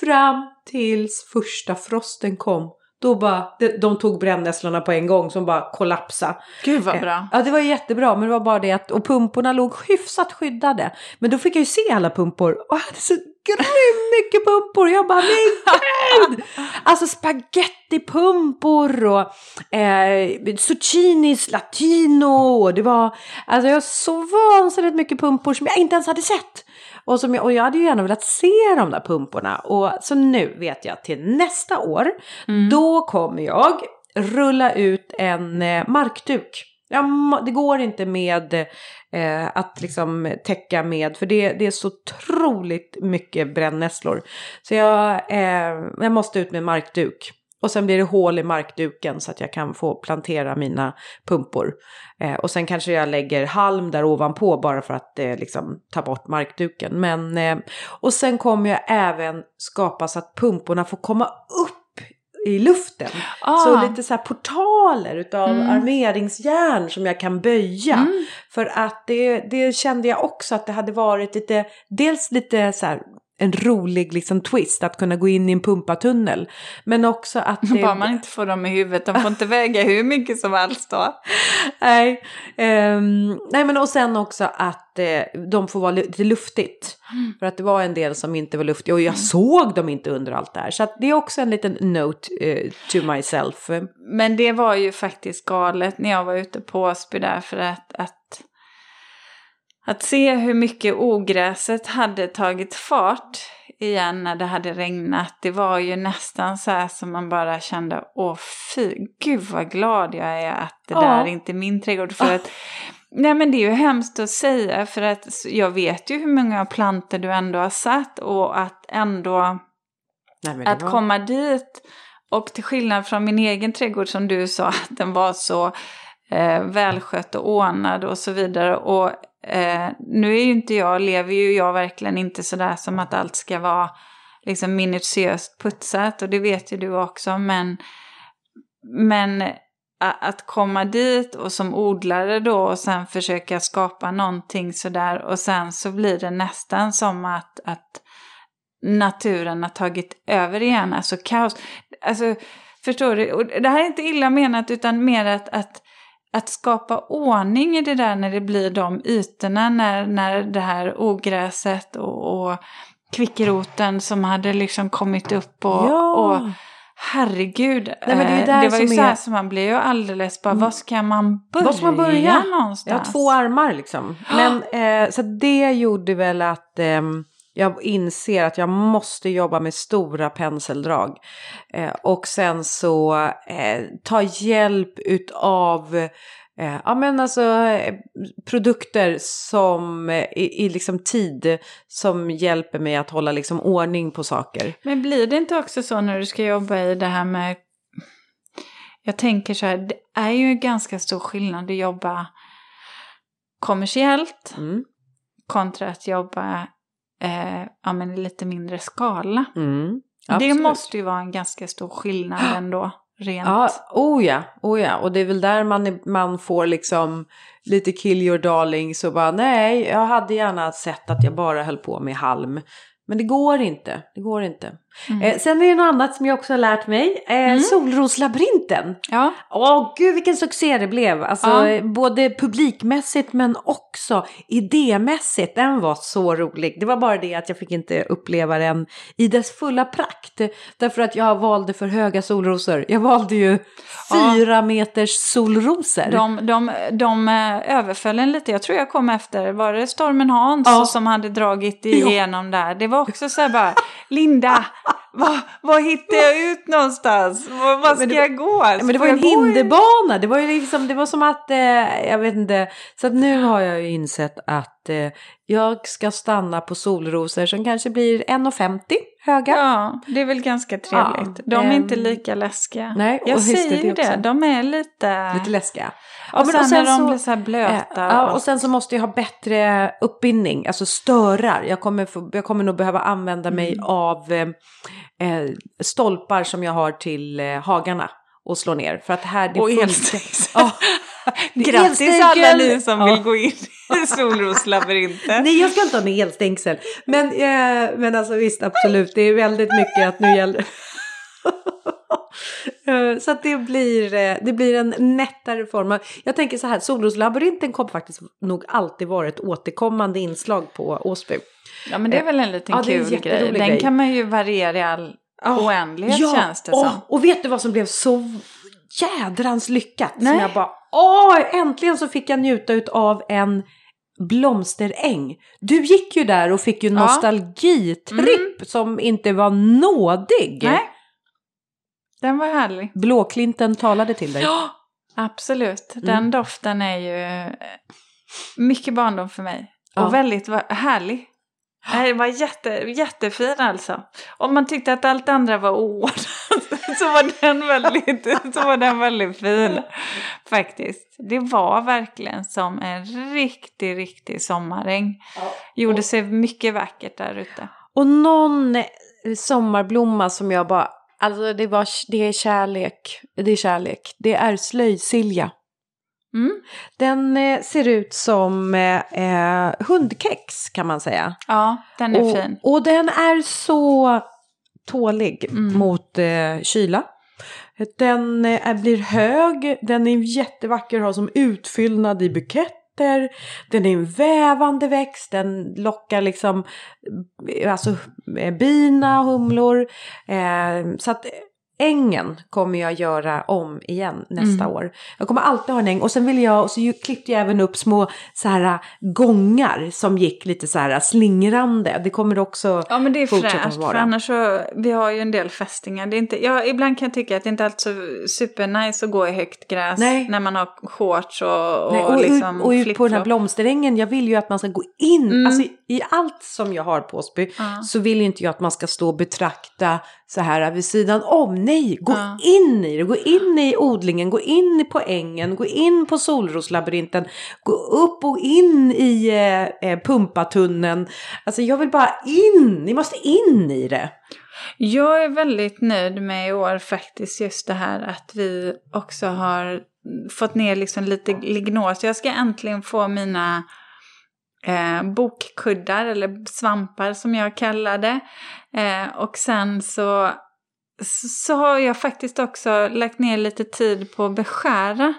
Fram tills första frosten kom. Då bara, de, de tog brännässlorna på en gång som bara kollapsade. Gud vad bra. Ja det var jättebra men det var bara det att, och pumporna låg hyfsat skyddade. Men då fick jag ju se alla pumpor och jag hade så grymt mycket pumpor. Jag bara, men gud! Alltså spagettipumpor och eh, zucchinis latino. Och det var, alltså jag har så vansinnigt mycket pumpor som jag inte ens hade sett. Och, som jag, och jag hade ju gärna velat se de där pumporna. Och så nu vet jag till nästa år, Mm. då kommer jag rulla ut en eh, markduk. Ja, det går inte med eh, att liksom täcka med, för det, det är så otroligt mycket brännässlor. Så jag, eh, jag måste ut med markduk. Och sen blir det hål i markduken så att jag kan få plantera mina pumpor. Eh, och sen kanske jag lägger halm där ovanpå bara för att eh, liksom ta bort markduken. Men, eh, och sen kommer jag även skapa så att pumporna får komma upp i luften. Ah. Så lite så portaler utav Mm. armeringsjärn som jag kan böja. Mm. För att det, det kände jag också att det hade varit lite, dels lite så här en rolig liksom twist att kunna gå in i en pumpatunnel. Men också att det... Bara man inte får dem i huvudet, de får inte väga hur mycket som helst då. nej, ehm, nej men och sen också att eh, de får vara lite luftigt. Mm. För att det var en del som inte var luftiga och jag såg dem inte under allt det här. Så det är också en liten note eh, to myself. Men det var ju faktiskt galet när jag var ute på Åsby där för att, att att se hur mycket ogräset hade tagit fart igen när det hade regnat. Det var ju nästan så här som man bara kände, åh fy, gud vad glad jag är att det Ja. där inte är min trädgård. För att, nej men det är ju hemskt att säga för att jag vet ju hur många plantor du ändå har satt och att ändå Nej, att var- komma dit och till skillnad från min egen trädgård som du sa att den var så eh, välskött och ordnad och så vidare. Och eh, nu är ju inte jag, lever ju jag verkligen inte sådär som att allt ska vara liksom minutiöst putsat och det vet ju du också. Men, men att komma dit och som odlare då och sen försöka skapa någonting sådär och sen så blir det nästan som att, att naturen har tagit över igen, alltså kaos. Alltså, förstår du? Och det här är inte illa menat utan mer att, att, att skapa ordning i det där när det blir de ytorna, när, när det här ogräset och, och kvickroten som hade liksom kommit upp och, Ja. och herregud. Nej, men det eh, där det var ju så här är- som man blir ju alldeles bara, var ska man börja, Var ska man börja? någonstans? Jag har två armar liksom. Men eh, så det gjorde väl att ehm, jag inser att jag måste jobba med stora penseldrag. Eh, och sen så eh, ta hjälp utav eh, ja, men alltså, eh, produkter som eh, i, i liksom tid som hjälper mig att hålla liksom ordning på saker. Men blir det inte också så när du ska jobba i det här med... Jag tänker så här, det är ju ganska stor skillnad att jobba kommersiellt Mm. kontra att jobba eh, ja, men i lite mindre skala. Mm. Det måste ju vara en ganska stor skillnad ändå, rent. Ja, oh ja, oh ja. Och det är väl där man, man får liksom lite kill your darling. Så bara nej, jag hade gärna sett att jag bara höll på med halm. Men det går inte, det går inte. Mm. Eh, sen är det något annat som jag också har lärt mig. Eh, Solroslabyrinten. Ja, Åh gud vilken succé det blev. Alltså Ja. eh, både publikmässigt men också idémässigt. Den var så rolig. Det var bara det att jag fick inte uppleva den i dess fulla prakt. Därför att jag valde för höga solrosor. Jag valde ju Ja. fyra meters solrosor. de, de, de överföll en lite. Jag tror jag kom efter, var det Stormen Hans Ja. som hade dragit igenom där? Det var också så här bara, Linda, vad, vad hittar jag ut någonstans? Vad, vad ska det- jag gå? Ja, men det var ju en hinderbana. Det var ju liksom, det var som att, eh, jag vet inte. Så att nu har jag ju insett att eh, jag ska stanna på solrosor som kanske blir 1,50 höga. Ja, det är väl ganska trevligt. Ja, de är ehm, inte lika läskiga. nej, och jag säger det ju det, de är lite... Lite läskiga. och, sen när de blir så här blöta. Eh, Ja, och sen så måste jag ha bättre uppbindning, alltså störar. Jag kommer, få, jag kommer nog behöva använda mig Mm. av eh, eh, stolpar som jag har till eh, hagarna och slå ner. För att här... Det Och funkar-. Ja. Grattis alla ni som Ja. vill gå in i solroslabyrinten. Nej, jag ska inte ha med elstängsel. Men, eh, men alltså visst, absolut. Det är väldigt mycket att nu gäller... Eh, så att det blir, eh, det blir en nättare form. Jag tänker så här, Solroslabyrinten kommer faktiskt nog alltid vara ett återkommande inslag på Åsby. Ja men det är väl en liten Ja, är en kul grej. Den grej. kan man ju variera i all Ja. oändlighet ja. känns det Åh, som. Och vet du vad som blev så jädrans lyckat? Som Nej. jag bara, åh, äntligen så fick jag njuta av en blomsteräng. Du gick ju där och fick ju Ja. Mm. nostalgitripp som inte var nådig. Nej. Den var härlig. Blåklinten talade till dig. Ja, absolut. Den Mm. doften är ju eh, mycket barndom för mig. Ja. Och väldigt härlig. Nej, Det var jätte, jättefin alltså. Om man tyckte att allt andra var oordnat så var den väldigt, så var den väldigt fin. Faktiskt. Det var verkligen som en riktig, riktig sommaräng. Gjorde sig mycket vackert där ute. Och någon eh, sommarblomma som jag bara, alltså det, var, det är kärlek. Det är kärlek. Det är slöjsilja. Mm. Den eh, ser ut som eh, eh, hundkex kan man säga. Ja, den är och, fin. och den är så tålig Mm. mot eh, kyla. Den eh, blir hög, den är jättevacker, har som utfyllnad i buketter. Den är en vävande växt, den lockar liksom eh, alltså, eh, bina, humlor. Eh, så att ängen kommer jag göra om igen nästa Mm. år. Jag kommer alltid ha en äng och sen vill jag, och så klippte jag även upp små så här äh, gångar som gick lite så här slingrande. Det kommer också Ja men det är fortsätta fräscht vara. för annars så, vi har ju en del fästingar. Det är inte, ja, ibland kan jag tycka att det inte är så supernice att gå i högt gräs Nej. när man har shorts och, och, Nej, och, liksom och ut på den här blomsterängen, jag vill ju att man ska gå in, Mm. alltså i, i allt som jag har på Åsby Ja. så vill ju inte jag att man ska stå och betrakta så här vid sidan om. Nej, gå Ja. in i det, gå in i odlingen, gå in på ängen, gå in på solroslabyrinten, gå upp och in i eh, eh, pumpatunneln. Alltså jag vill bara in, ni måste in i det. Jag är väldigt nöjd med i år faktiskt just det här att vi också har fått ner liksom lite lignos. Jag ska äntligen få mina eh, bokkuddar eller svampar som jag kallar det. Eh, och sen så, så, har jag faktiskt också lagt ner lite tid på att beskära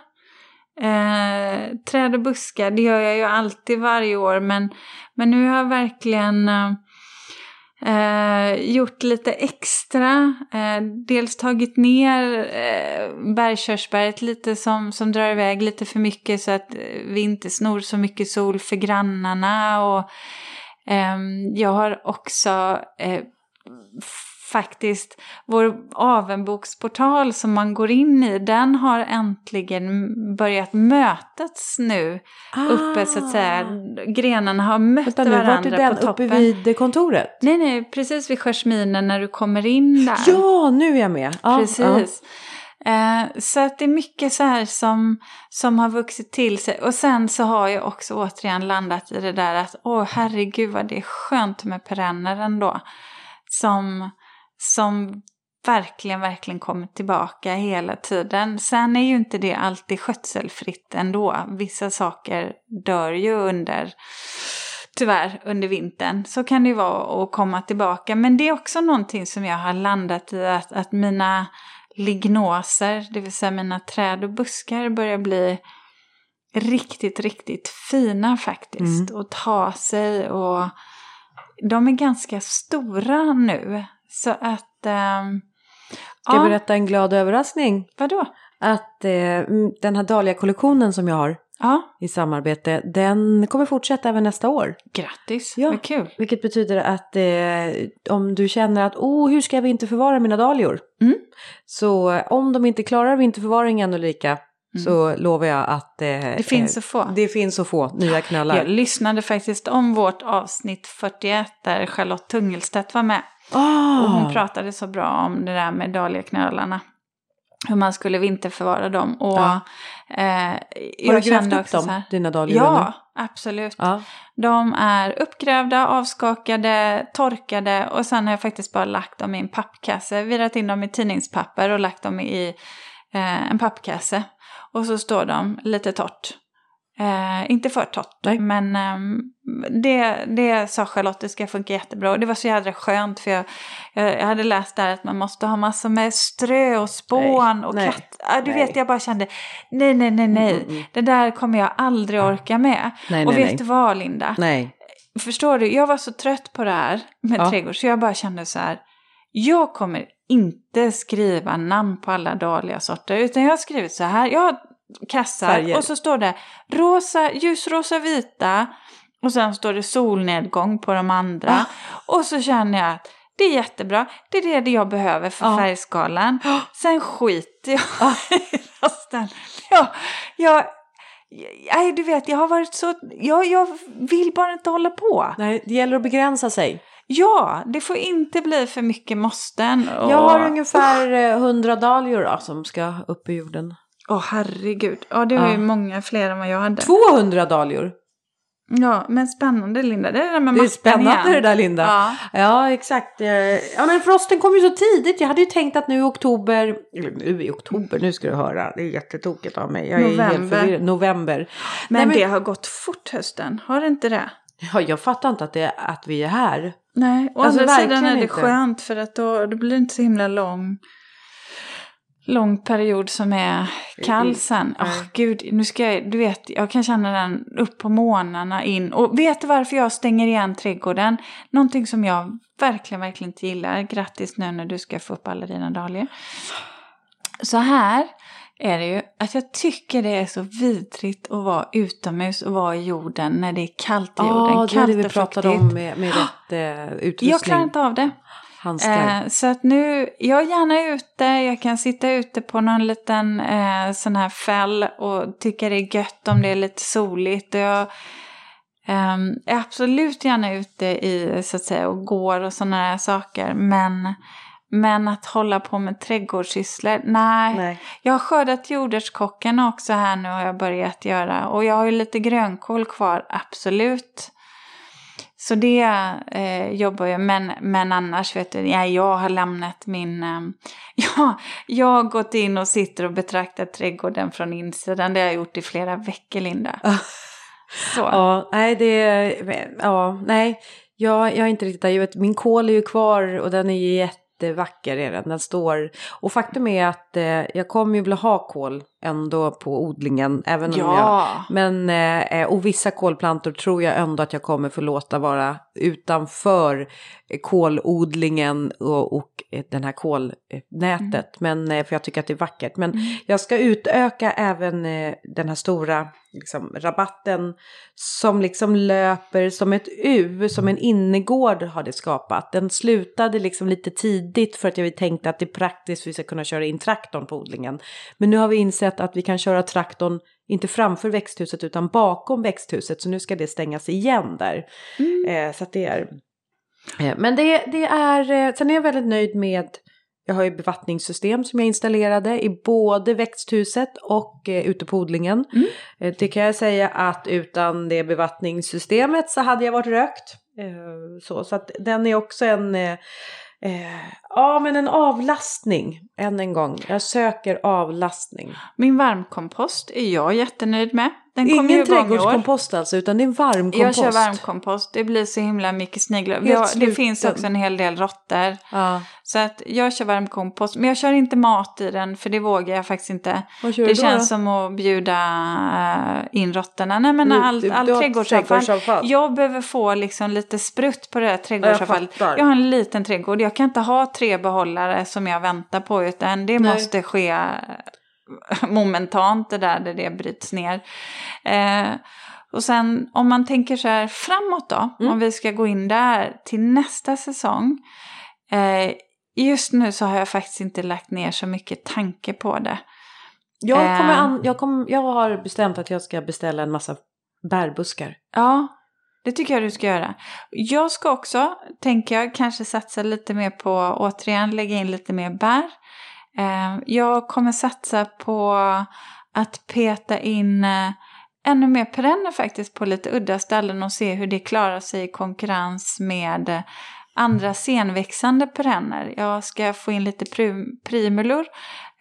eh, träd och buskar. Det gör jag ju alltid varje år men, men nu har jag verkligen eh, gjort lite extra, eh, dels tagit ner eh, bergkörsbäret lite som, som drar iväg lite för mycket så att vi inte snor så mycket sol för grannarna. Och, eh, jag har också eh, faktiskt vår avenboksportal som man går in i, den har äntligen börjat mötas nu uppe så att säga. Grenarna har mött Ah. Vänta nu, vart varandra är den på toppen. uppe vid kontoret? Nej, nej, precis vid Jasminen när du kommer in där. Ja, nu är jag med. Ja, precis. Eh, så att det är mycket så här som, som har vuxit till sig. Och sen så har jag också återigen landat i det där att åh herregud vad det är skönt med perenner ändå. Som, som verkligen, verkligen kommer tillbaka hela tiden. Sen är ju inte det alltid skötselfritt ändå. Vissa saker dör ju under tyvärr under vintern. Så kan det ju vara att komma tillbaka. Men det är också någonting som jag har landat i att, att mina lignoser, det vill säga mina träd och buskar börjar bli riktigt, riktigt fina faktiskt. Och ta sig och de är ganska stora nu. Så att... ehm, Ska jag ja, berätta en glad överraskning? vadå? Att eh, den här Dahlia-kollektionen som jag har Ja, i samarbete, den kommer fortsätta även nästa år. grattis. Ja. Vad kul. Vilket betyder att eh, om du känner att oh, hur ska jag inte förvara mina dahlior? Mm. Så eh, om de inte klarar vinterförvaringen Ulrika så lovar jag att eh, Mm. Det finns eh, att få. det finns att få nya knölar. Jag lyssnade faktiskt om vårt avsnitt 41 där Charlotte Tungelstedt var med. Ah, Och hon pratade så bra om det där med dahliaknölarna. Hur man skulle vinterförvara dem. Och, Ja. eh, har jag du grävt kände upp också dem, här- dina dahlior? Ja, absolut. ja. De är uppgrävda, avskakade, torkade och sen har jag faktiskt bara lagt dem i en pappkasse. Virat in dem i tidningspapper och lagt dem i eh, en pappkasse. Och så står de lite torrt. Eh, inte för torrt, Nej. men ehm, det, det sa Charlotte, det ska funka jättebra. Och det var så jädra skönt för jag, jag, hade läst där att man måste ha massor med strö och spån Nej, och nej, katt. Ja, du nej. vet, jag bara kände, nej, nej, nej, nej. Mm, mm. Det där kommer jag aldrig orka med. Nej, och vet du vad, Linda? Nej. Förstår du? Jag var så trött på det här med Ja. trädgård så jag bara kände så här. Jag kommer inte skriva namn på alla dahliasorter utan jag har skrivit så här. Jag har kassar Färger. och så står det rosa, ljusrosa, vita och sen står det solnedgång på de andra. Ah. Och så känner jag att det är jättebra, det är det jag behöver för Ja. färgskalan. Sen skiter jag Ah. i resten. Jag, jag, nej, du vet, jag har varit så, jag, jag vill bara inte hålla på. Nej, det gäller att begränsa sig. Ja, det får inte bli för mycket måsten. Och... Jag har ungefär eh, 100 dahlior då, som ska upp i jorden. Åh herregud, ja det var Ja. ju många fler än vad jag hade. 200 dahlior! Ja, men spännande Linda, det är det där med Det är spännande igen. det där Linda. Ja. Ja, exakt. Eh, Ja, men frosten kom ju så tidigt. Jag hade ju tänkt att nu i oktober, nu i oktober, nu ska du höra. Det är jättetokigt av mig. Jag är helt November. förvirrad. November. Men, Nej, det har gått fort hösten, har det inte det? Ja, jag fattar inte att, det, att vi är här. Nej, å Alltså, andra sidan är det inte. skönt för att då, då blir det inte så himla lång, lång period som är kall sen. Åh Nej. gud, nu ska jag, du vet, jag kan känna den upp på månaderna in. Och vet du varför jag stänger igen trädgården? Någonting som jag verkligen, verkligen inte gillar. Grattis nu när du ska få upp alla dina dahlior. Så här är det ju att jag tycker det är så vidrigt att vara utomhus och vara i jorden när det är kallt i jorden. Ja, det är det vi pratade om med, med rätt eh, utrustning. Jag klarar inte av det. Eh, så att nu, jag är gärna ute, jag kan sitta ute på någon liten eh, sån här fäll och tycka det är gött om det är lite soligt. Och jag ehm, är absolut gärna ute i, så att säga, och går och sådana här saker. Men, men att hålla på med trädgårdssysslor, nej. Nej. Jag har skördat jordärtskocken också här nu har jag börjat göra. Och jag har ju lite grönkål kvar, absolut. Så det eh, jobbar jag men, men annars vet du, ja, jag har lämnat min... Eh, ja, jag har gått in och sitter och betraktar trädgården från insidan. Det har jag gjort i flera veckor, Linda. Så. Ja, nej, det... Ja, nej. Jag, jag är inte riktigt där. Jag vet, min kål är ju kvar och den är ju jättevacker. Är den. den står... Och faktum är att eh, jag kommer ju vilja ha kål ändå på odlingen. Även om jag... Ja. Men, eh, och vissa kolplantor tror jag ändå att jag kommer få låta vara utanför eh, kolodlingen och, och eh, den här kolnätet. Men, eh, för jag tycker att det är vackert. Men jag ska utöka även eh, den här stora liksom, rabatten som liksom löper som ett U, som en innergård har det skapat. Den slutade liksom lite tidigt för att jag tänkte att det är praktiskt för att vi ska kunna köra in traktorn på odlingen. Men nu har vi insett att vi kan köra traktorn inte framför växthuset utan bakom växthuset. Så nu ska det stängas igen där. Eh, så det är... Eh, men det, det är... Eh, sen är jag väldigt nöjd med... Jag har ju bevattningssystem som jag installerade i både växthuset och eh, ute på odlingen. Eh, det kan jag säga att utan det bevattningssystemet så hade jag varit rökt. Eh, så, så att den är också en... Eh, ja, men en avlastning. Än en gång. Jag söker avlastning. Min varmkompost är jag jättenöjd med. Den Ingen trädgårdskompost alltså, utan det är varmkompost. Jag kör varmkompost. Det blir så himla mycket sniglar. Har- Det finns också en hel del råttor. Ja. Så att jag kör varmkompost. Men jag kör inte mat i den för det vågar jag faktiskt inte. Vad kör Det du då känns då? som att bjuda äh, in råttorna. Nej men Du- allt du- all du trädgårdsavfall. trädgårdsavfall. Jag behöver få liksom lite sprutt på det här trädgårdsavfallet. fattar. Jag har en liten trädgård. Jag kan inte ha tre behållare som jag väntar på utan det Nej. måste ske momentant det där, där det bryts ner. Eh, och sen om man tänker så här framåt då, Mm. om vi ska gå in där till nästa säsong. Eh, just nu så har jag faktiskt inte lagt ner så mycket tanke på det. Jag, kommer Eh. an, jag, kommer, jag har bestämt att jag ska beställa en massa bärbuskar. Ja, det tycker jag du ska göra. Jag ska också, tänker jag, kanske satsa lite mer på, återigen lägga in lite mer bär. Eh, jag kommer satsa på att peta in eh, ännu mer perenner faktiskt på lite udda ställen och se hur det klarar sig i konkurrens med andra senväxande perenner. Jag ska få in lite prim- primulor,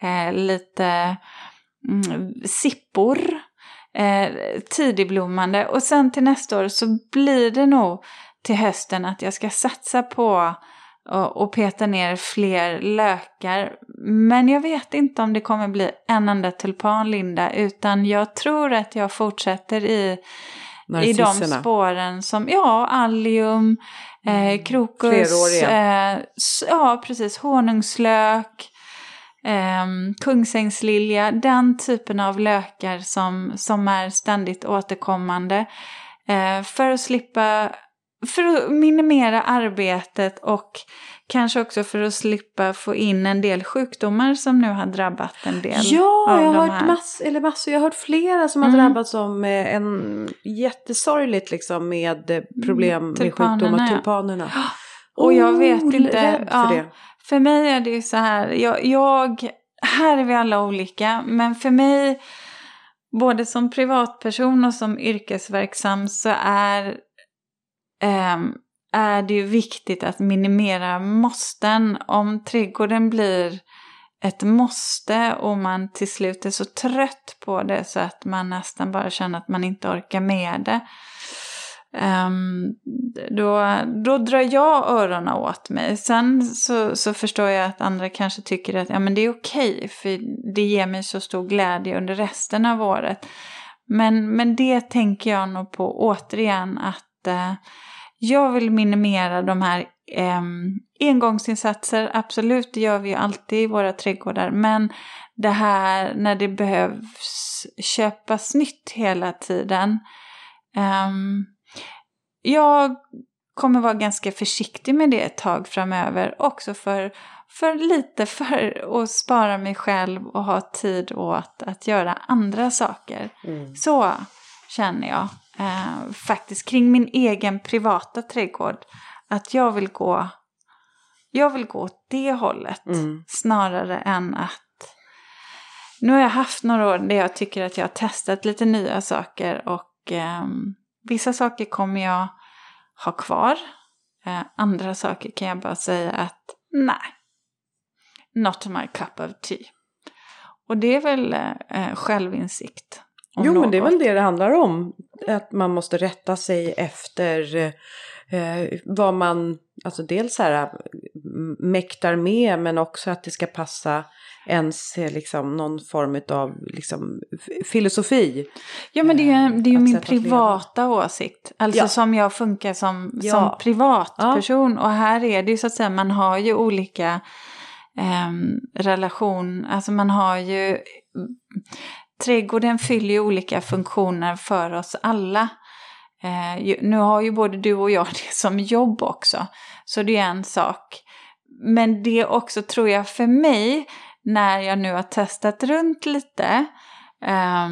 eh, lite mm, sippor, eh, tidigblommande och sen till nästa år så blir det nog till hösten att jag ska satsa på och, och peta ner fler lökar. Men jag vet inte om det kommer bli en enda tulpanlinda utan jag tror att jag fortsätter i i de spåren som, ja, allium, eh, mm. krokus, eh, ja precis, honungslök, eh, kungsängslilja, den typen av lökar som, som är ständigt återkommande. Eh, för att slippa, för att minimera arbetet och Kanske också för att slippa få in en del sjukdomar som nu har drabbat en del. Ja, av jag har hört mass, eller massor, jag har hört flera som har mm. drabbats av en jättesorgligt liksom med mm, problem med sjukdomar, tulpanerna. Och jag vet oh, inte. För, ja, det för mig är det ju så här, jag, jag, här är vi alla olika, men för mig, både som privatperson och som yrkesverksam så är um, är det ju viktigt att minimera måsten. Om trädgården blir ett måste och man till slut är så trött på det så att man nästan bara känner att man inte orkar med det. Um, då, då drar jag öronen åt mig. Sen så, så förstår jag att andra kanske tycker att ja, men det är okej okay, för det ger mig så stor glädje under resten av året. Men, men det tänker jag nog på återigen att uh, jag vill minimera de här eh, engångsinsatser, absolut det gör vi ju alltid i våra trädgårdar, men det här när det behövs köpas nytt hela tiden. Um, jag kommer vara ganska försiktig med det ett tag framöver, också för, för lite för att spara mig själv och ha tid åt att göra andra saker. Mm. Så känner jag eh, faktiskt kring min egen privata trädgård. Att jag vill gå, jag vill gå åt det hållet mm. snarare än att nu har jag haft några år där jag tycker att jag har testat lite nya saker och eh, vissa saker kommer jag ha kvar. Eh, andra saker kan jag bara säga att nej, not my cup of tea. Och det är väl eh, självinsikt. Jo, något. men det är väl det det handlar om. Att man måste rätta sig efter eh, vad man, alltså dels här mäktar med men också att det ska passa ens eh, liksom någon form av liksom, filosofi. Ja men det är ju, det är ju min privata åsikt. Alltså ja. som jag funkar som, ja. som privatperson. Ja. Och här är det ju så att säga, man har ju olika eh, relation, alltså man har ju trädgården fyller ju olika funktioner för oss alla. Eh, nu har ju både du och jag det som jobb också, så det är en sak. Men det också tror jag för mig, när jag nu har testat runt lite eh,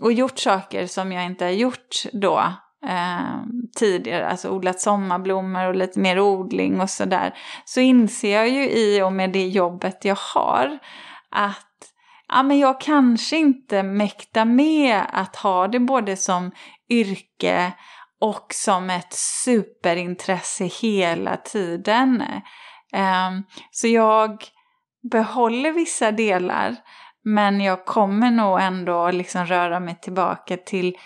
och gjort saker som jag inte har gjort då eh, tidigare, alltså odlat sommarblommor och lite mer odling och sådär, så inser jag ju i och med det jobbet jag har att ja, men jag kanske inte mäktar med att ha det både som yrke och som ett superintresse hela tiden. Um, så jag behåller vissa delar men jag kommer nog ändå liksom röra mig tillbaka till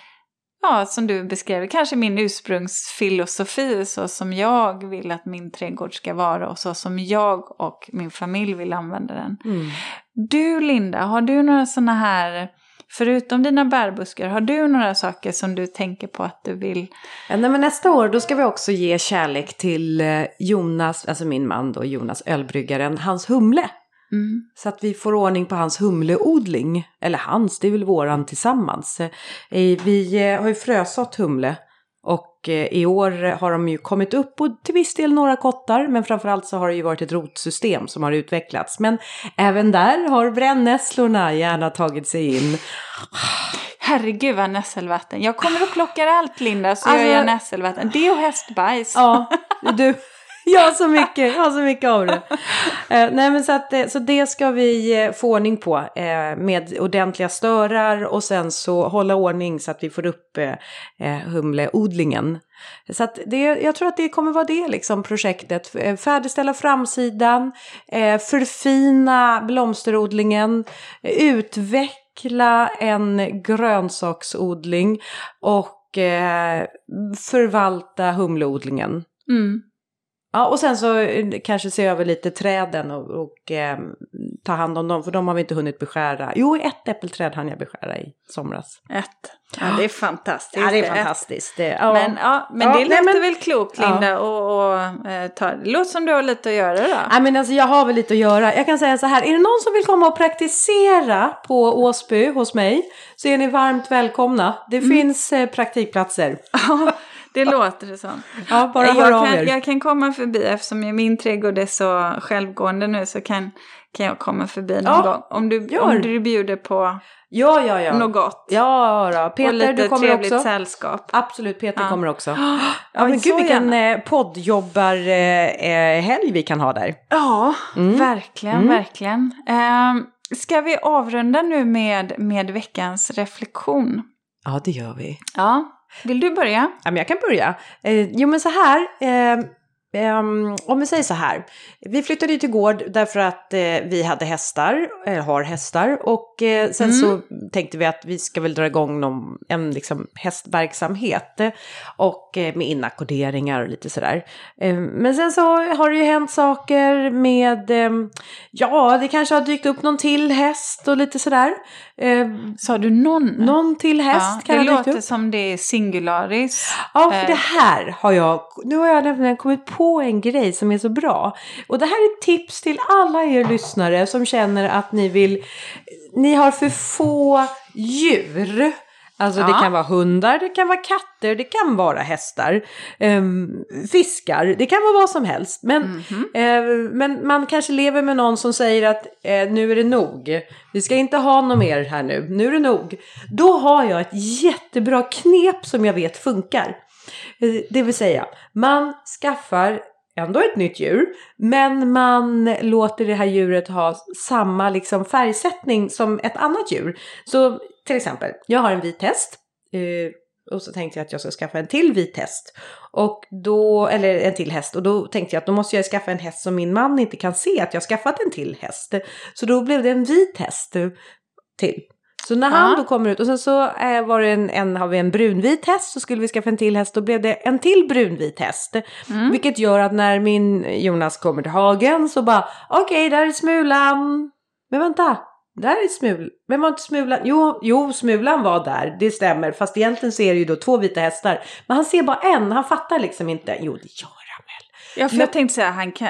ja, som du beskrev, kanske min ursprungsfilosofi så som jag vill att min trädgård ska vara och så som jag och min familj vill använda den. Mm. Du Linda, har du några sådana här Förutom dina bärbuskar, har du några saker som du tänker på att du vill? Nej, men nästa år då ska vi också ge kärlek till eh, Jonas, alltså min man då, Jonas ölbryggaren, hans humle. Mm. Så att vi får ordning på hans humleodling. Eller hans, det är väl våran tillsammans. Eh, vi eh, har ju frösått humle. Och eh, i år har de ju kommit upp och till viss del några kottar. Men framförallt så har det ju varit ett rotsystem som har utvecklats. Men även där har brännässlorna gärna tagit sig in. Herregud vad nässelvatten. Jag kommer och plockar allt Linda så alltså, gör jag nässelvatten. Det och hästbajs. Ja, du. Jag har så mycket, jag har så mycket av det. Eh, nej men så, att, eh, så det ska vi eh, få ordning på eh, med ordentliga störar och sen så hålla ordning så att vi får upp eh, eh humleodlingen. Så att det, jag tror att det kommer vara det liksom projektet. Färdigställa framsidan, eh, förfina blomsterodlingen, utveckla en grönsaksodling och förvalta humleodlingen. Mm. Ja, och sen så eh, kanske se över lite träden och, och eh, ta hand om dem, för de har vi inte hunnit beskära. Jo, ett äppelträd hann jag beskära i somras. Ett. Ja, det är fantastiskt. Ja, det är fantastiskt. Det, ja. Men, ja, men Ja, det låter men- väl klokt Linda och, och eh, ta, låter som du har lite att göra då. Nej men alltså jag har väl lite att göra. Jag kan säga så här, är det någon som vill komma och praktisera på Åsby hos mig så är ni varmt välkomna. Det Mm. finns eh, praktikplatser. Det låter det som. Ja, bara hör jag, av kan, er. jag kan komma förbi eftersom min trädgård är så självgående nu så kan, kan jag komma förbi någon Ja, gång. Om du, gör. om du bjuder på Ja, ja, ja. något gott. Ja då. och Peter, lite du kommer trevligt också. sällskap. Absolut, Peter Ja. kommer också. Ja, Ja, men gud vilken gärna. eh, poddjobbarhelg eh, vi kan ha där. Ja, Mm. verkligen, Mm. verkligen. Um, ska vi avrunda nu med, med veckans reflektion? Ja, det gör vi. Ja, vill du börja? Ja, men jag kan börja. Eh, jo, men så här. Eh, ehm, om vi säger så här. Vi flyttade ju till gård därför att eh, vi hade hästar, eller har hästar. Och eh, sen Mm. så tänkte vi att vi ska väl dra igång någon, en liksom, hästverksamhet. eh, Och eh, med inackorderingar och lite sådär. Eh, men sen så har det ju hänt saker med, eh, ja det kanske har dykt upp någon till häst och lite sådär. Eh, Sa du någon? någon till häst ja, kan det låter som det är singularis. Ja, för Eh. det här har jag, nu har jag nämligen kommit på en grej som är så bra. Och det här är ett tips till alla er lyssnare som känner att ni vill, ni har för få djur. Alltså det Ja. kan vara hundar, det kan vara katter, det kan vara hästar, ehm, fiskar, det kan vara vad som helst. Men, Mhm. eh, men man kanske lever med någon som säger att eh, nu är det nog. Vi ska inte ha något mer här nu, nu är det nog. Då har jag ett jättebra knep som jag vet funkar. Det vill säga, man skaffar ändå ett nytt djur, men man låter det här djuret ha samma liksom färgsättning som ett annat djur. Så till exempel, jag har en vit häst. Eh, och så tänkte jag att jag ska skaffa en till vit häst. Och då, eller en till häst. Och då tänkte jag att då måste jag skaffa en häst som min man inte kan se att jag har skaffat en till häst. Så då blev det en vit häst till. Så när han då kommer ut och sen så eh, var det en, en, har vi en brunvit häst så skulle vi skaffa en till häst. Då blev det en till brunvit häst. Mm. Vilket gör att när min Jonas kommer till hagen så bara okej där är Smulan. Men vänta, där är Smulan. Men var inte Smulan? Jo, jo, Smulan var där, det stämmer. Fast egentligen så är det ju då två vita hästar. Men han ser bara en, han fattar liksom inte. Jo, det han väl. Ja, för jag tänkte säga han kan...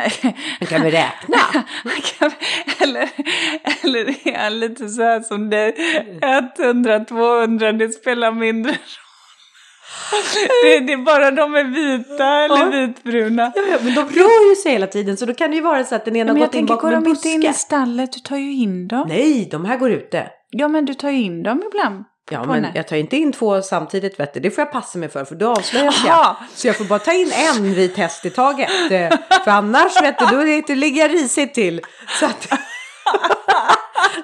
Han kan väl räkna? han kan eller, eller är han lite så här som det 100, 200, det spelar mindre roll. Det, det är bara de är vita eller Ja. vitbruna. Ja, ja, men de rör ju sig hela tiden så då kan det ju vara så att den ena Men har jag gått in tänker, bakom går en de inte in buske. i stallet? Du tar ju in dem. Nej, de här går ute. Ja, men du tar ju in dem ibland. Ja, men jag tar inte in två samtidigt vet du. Det får jag passa mig för, för då avslöjas jag. Så jag får bara ta in en vit häst i taget. Eh, För annars vet du, då ligger jag risigt till. Så att...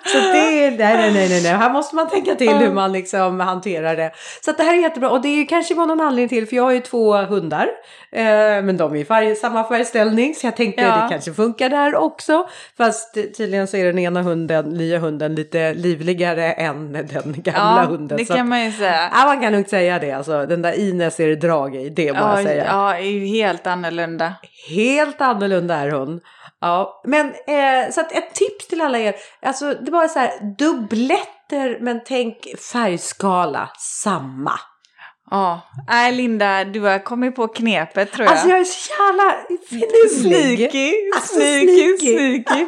Så det nej, nej, nej, nej, här måste man tänka till hur man liksom hanterar det. Så det här är jättebra och det är kanske var någon anledning till, för jag har ju två hundar. Eh, men de är i färg, samma färgställning, så jag tänkte Ja. det kanske funkar där också. Fast tydligen så är den ena hunden, nya hunden, lite livligare än den gamla ja, hunden. det så kan man ju säga. Ja, man kan nog säga det. Alltså, den där Ines är det drag i, det jag Ja, säga. ja, är ju helt annorlunda. Helt annorlunda är hon. Ja, men eh, så att ett tips till alla er. Alltså det var så här dubbletter men tänk färgskala samma. Ja, nej Linda, du har kommit på knepet tror jag. Alltså jag är så jävla finurlig. Sneaky, Alltså, sneaky, sneaky.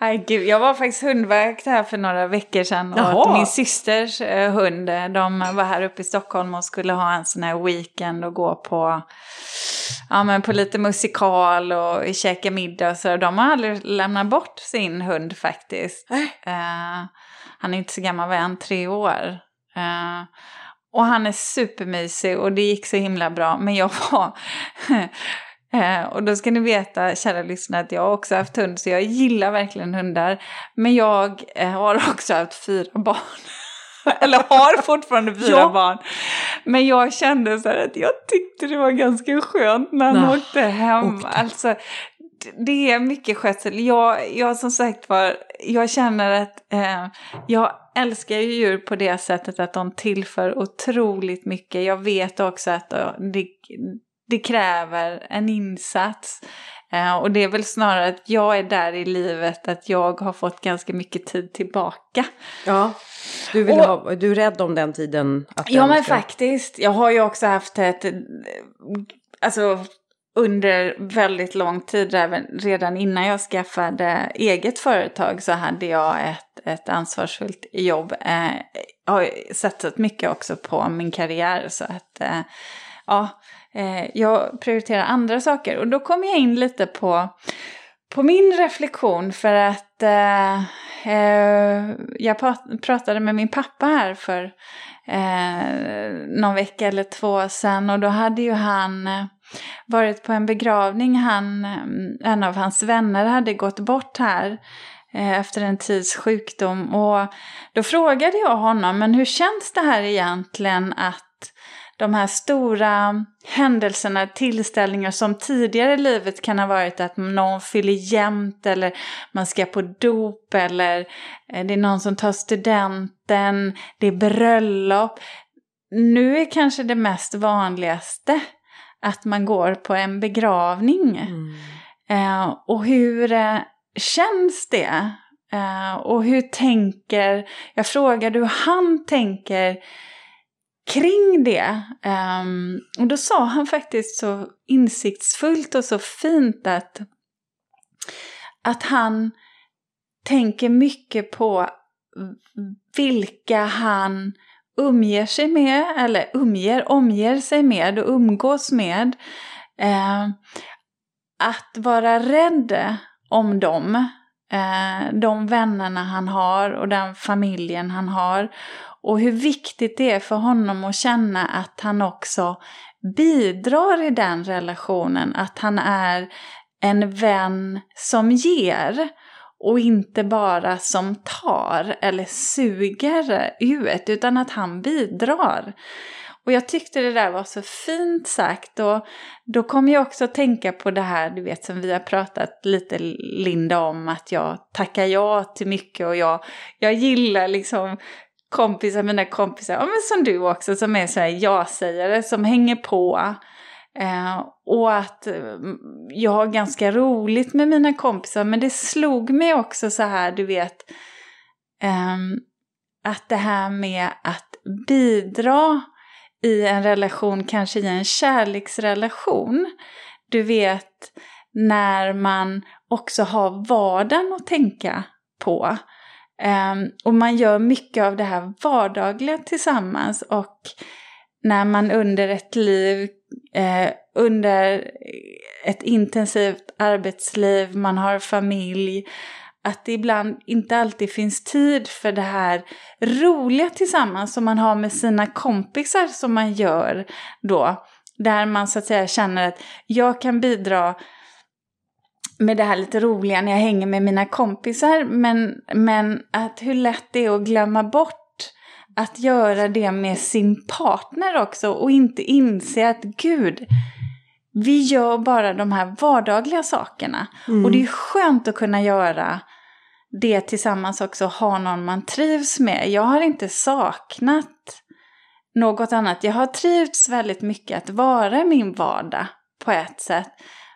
Nej gud, jag var faktiskt hundvakt här för några veckor sedan. Och Jaha. min systers eh, hund, de var här uppe i Stockholm och skulle ha en sån här weekend och gå på, ja, men på lite musikal och käka middag och så. De har aldrig lämnat bort sin hund faktiskt. Nej. Eh, han är inte så gammal, var han? Tre år. Eh, och han är supermysig och det gick så himla bra. Men jag var... eh, och då ska ni veta, kära lyssnare, att jag har också haft hund. Så jag gillar verkligen hundar. Men jag eh, har också haft fyra barn. Eller har fortfarande fyra Ja. barn. Men jag kände så här att jag tyckte det var ganska skönt när han Nah, åkte hem. åkte. Alltså, det är mycket skötsel. Jag, jag som sagt var, jag känner att eh, jag älskar ju djur på det sättet att de tillför otroligt mycket. Jag vet också att det, det kräver en insats. Eh, och det är väl snarare att jag är där i livet att jag har fått ganska mycket tid tillbaka. Ja, du, vill Och- ha, du är rädd om den tiden? Att Ja men ska- faktiskt. Jag har ju också haft ett, alltså under väldigt lång tid, även redan innan jag skaffade eget företag så hade jag ett, ett ansvarsfullt jobb. Eh, jag har satsat mycket också på min karriär så att eh, ja, eh, jag prioriterar andra saker. Och då kom jag in lite på, på min reflektion för att eh, eh, jag pratade med min pappa här för eh, någon vecka eller två sedan och då hade ju han eh, varit på en begravning. Han, eh, en av hans vänner hade gått bort här eh, efter en tids sjukdom och då frågade jag honom, men hur känns det här egentligen att de här stora händelserna, tillställningar som tidigare i livet kan ha varit att någon fyller jämnt eller man ska på dop eller eh, det är någon som tar studenten, det är bröllop. Nu är kanske det mest vanligaste att man går på en begravning. Mm. Eh, och hur eh, känns det? Eh, och hur tänker, jag frågade hur han tänker kring det. Ehm, och då sa han faktiskt så insiktsfullt och så fint att, att han tänker mycket på vilka han umger sig med, eller umger, omger sig med och umgås med. Eh, att vara rädd om dem, eh, de vännerna han har och den familjen han har. Och hur viktigt det är för honom att känna att han också bidrar i den relationen, att han är en vän som ger och inte bara som tar eller suger ut, utan att han bidrar. Och jag tyckte det där var så fint sagt och då kom jag också att tänka på det här, du vet som vi har pratat lite Linda om, att jag tackar ja till mycket och jag, jag gillar liksom kompisar, mina kompisar, ja, men som du också, som är så här ja-sägare, som hänger på. Eh, och att eh, jag har ganska roligt med mina kompisar, men det slog mig också så här, du vet, Eh, att det här med att bidra i en relation, kanske i en kärleksrelation, du vet, när man också har vardagen att tänka på. Um, och man gör mycket av det här vardagliga tillsammans och när man under ett liv, eh, under ett intensivt arbetsliv, man har familj, att det ibland inte alltid finns tid för det här roliga tillsammans som man har med sina kompisar som man gör då. Där man så att säga känner att jag kan bidra med det här lite roliga när jag hänger med mina kompisar. Men, men att hur lätt det är att glömma bort att göra det med sin partner också och inte inse att gud, vi gör bara de här vardagliga sakerna. Mm. Och det är skönt att kunna göra det tillsammans också, ha någon man trivs med. Jag har inte saknat något annat. Jag har trivts väldigt mycket att vara i min vardag på ett sätt.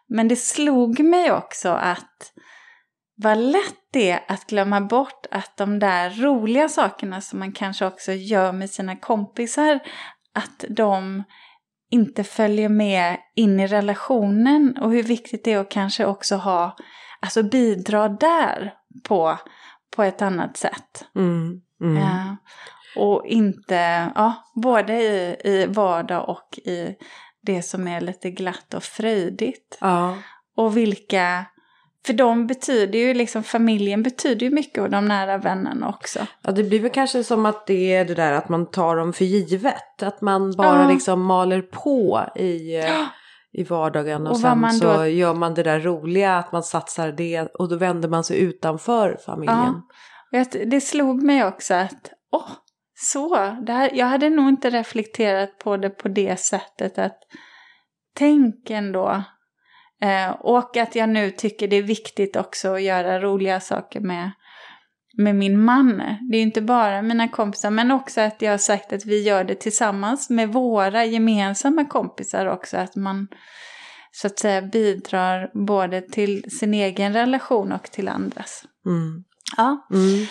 Men det slog mig också att vad lätt det att glömma bort att de där roliga sakerna som man kanske också gör med sina kompisar, att de inte följer med in i relationen och hur viktigt det är att kanske också ha, alltså bidra där på, på ett annat sätt. Mm. Mm. Ja. Och inte, ja, både i, i vardag och i det som är lite glatt och fröjdigt. Ja. Och vilka, för de betyder ju liksom, familjen betyder ju mycket och de nära vännerna också. ja, det blir väl kanske som att det är det där att man tar dem för givet. Att man bara Ja. liksom maler på i, eh, i vardagen och, Och sen så då- gör man det där roliga, att man satsar det och då vänder man sig utanför familjen. Jag- det slog mig också att, åh, så, det här, jag hade nog inte reflekterat på det på det sättet att tänk ändå. Eh, och att jag nu tycker det är viktigt också att göra roliga saker med, med min man. Det är inte bara mina kompisar men också att jag har sagt att vi gör det tillsammans med våra gemensamma kompisar också. Att man så att säga bidrar både till sin egen relation och till andras. Mm. Ja. Mm.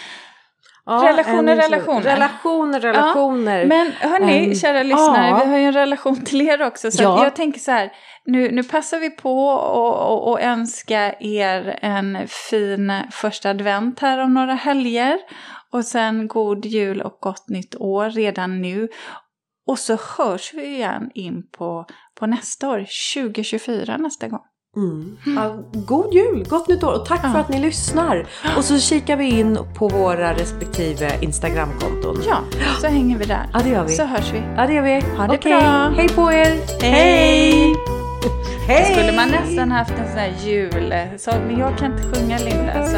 Relationer, en- relationer. Relationer, relationer. Men hörni, Ehm, kära lyssnare, ja. vi har ju en relation till er också. Så Ja. att jag tänker så här, nu, nu passar vi på och, och, och önska er en fin första advent här om några helger. Och sen god jul och gott nytt år redan nu. Och så hörs vi igen in på, på nästa år, 2024 nästa gång. Mm. Ja, god jul, gott nytt år och tack Ja. för att ni lyssnar. Och så kikar vi in på våra respektive Instagramkonton. Ja, så hänger vi där. Ja, det gör vi. Så hörs vi. Ja, det gör vi. Ha det Okej, bra. Hej på er! Hej! Hej! Skulle man nästan haft en sån här jul... Så, men jag kan inte sjunga Linda, så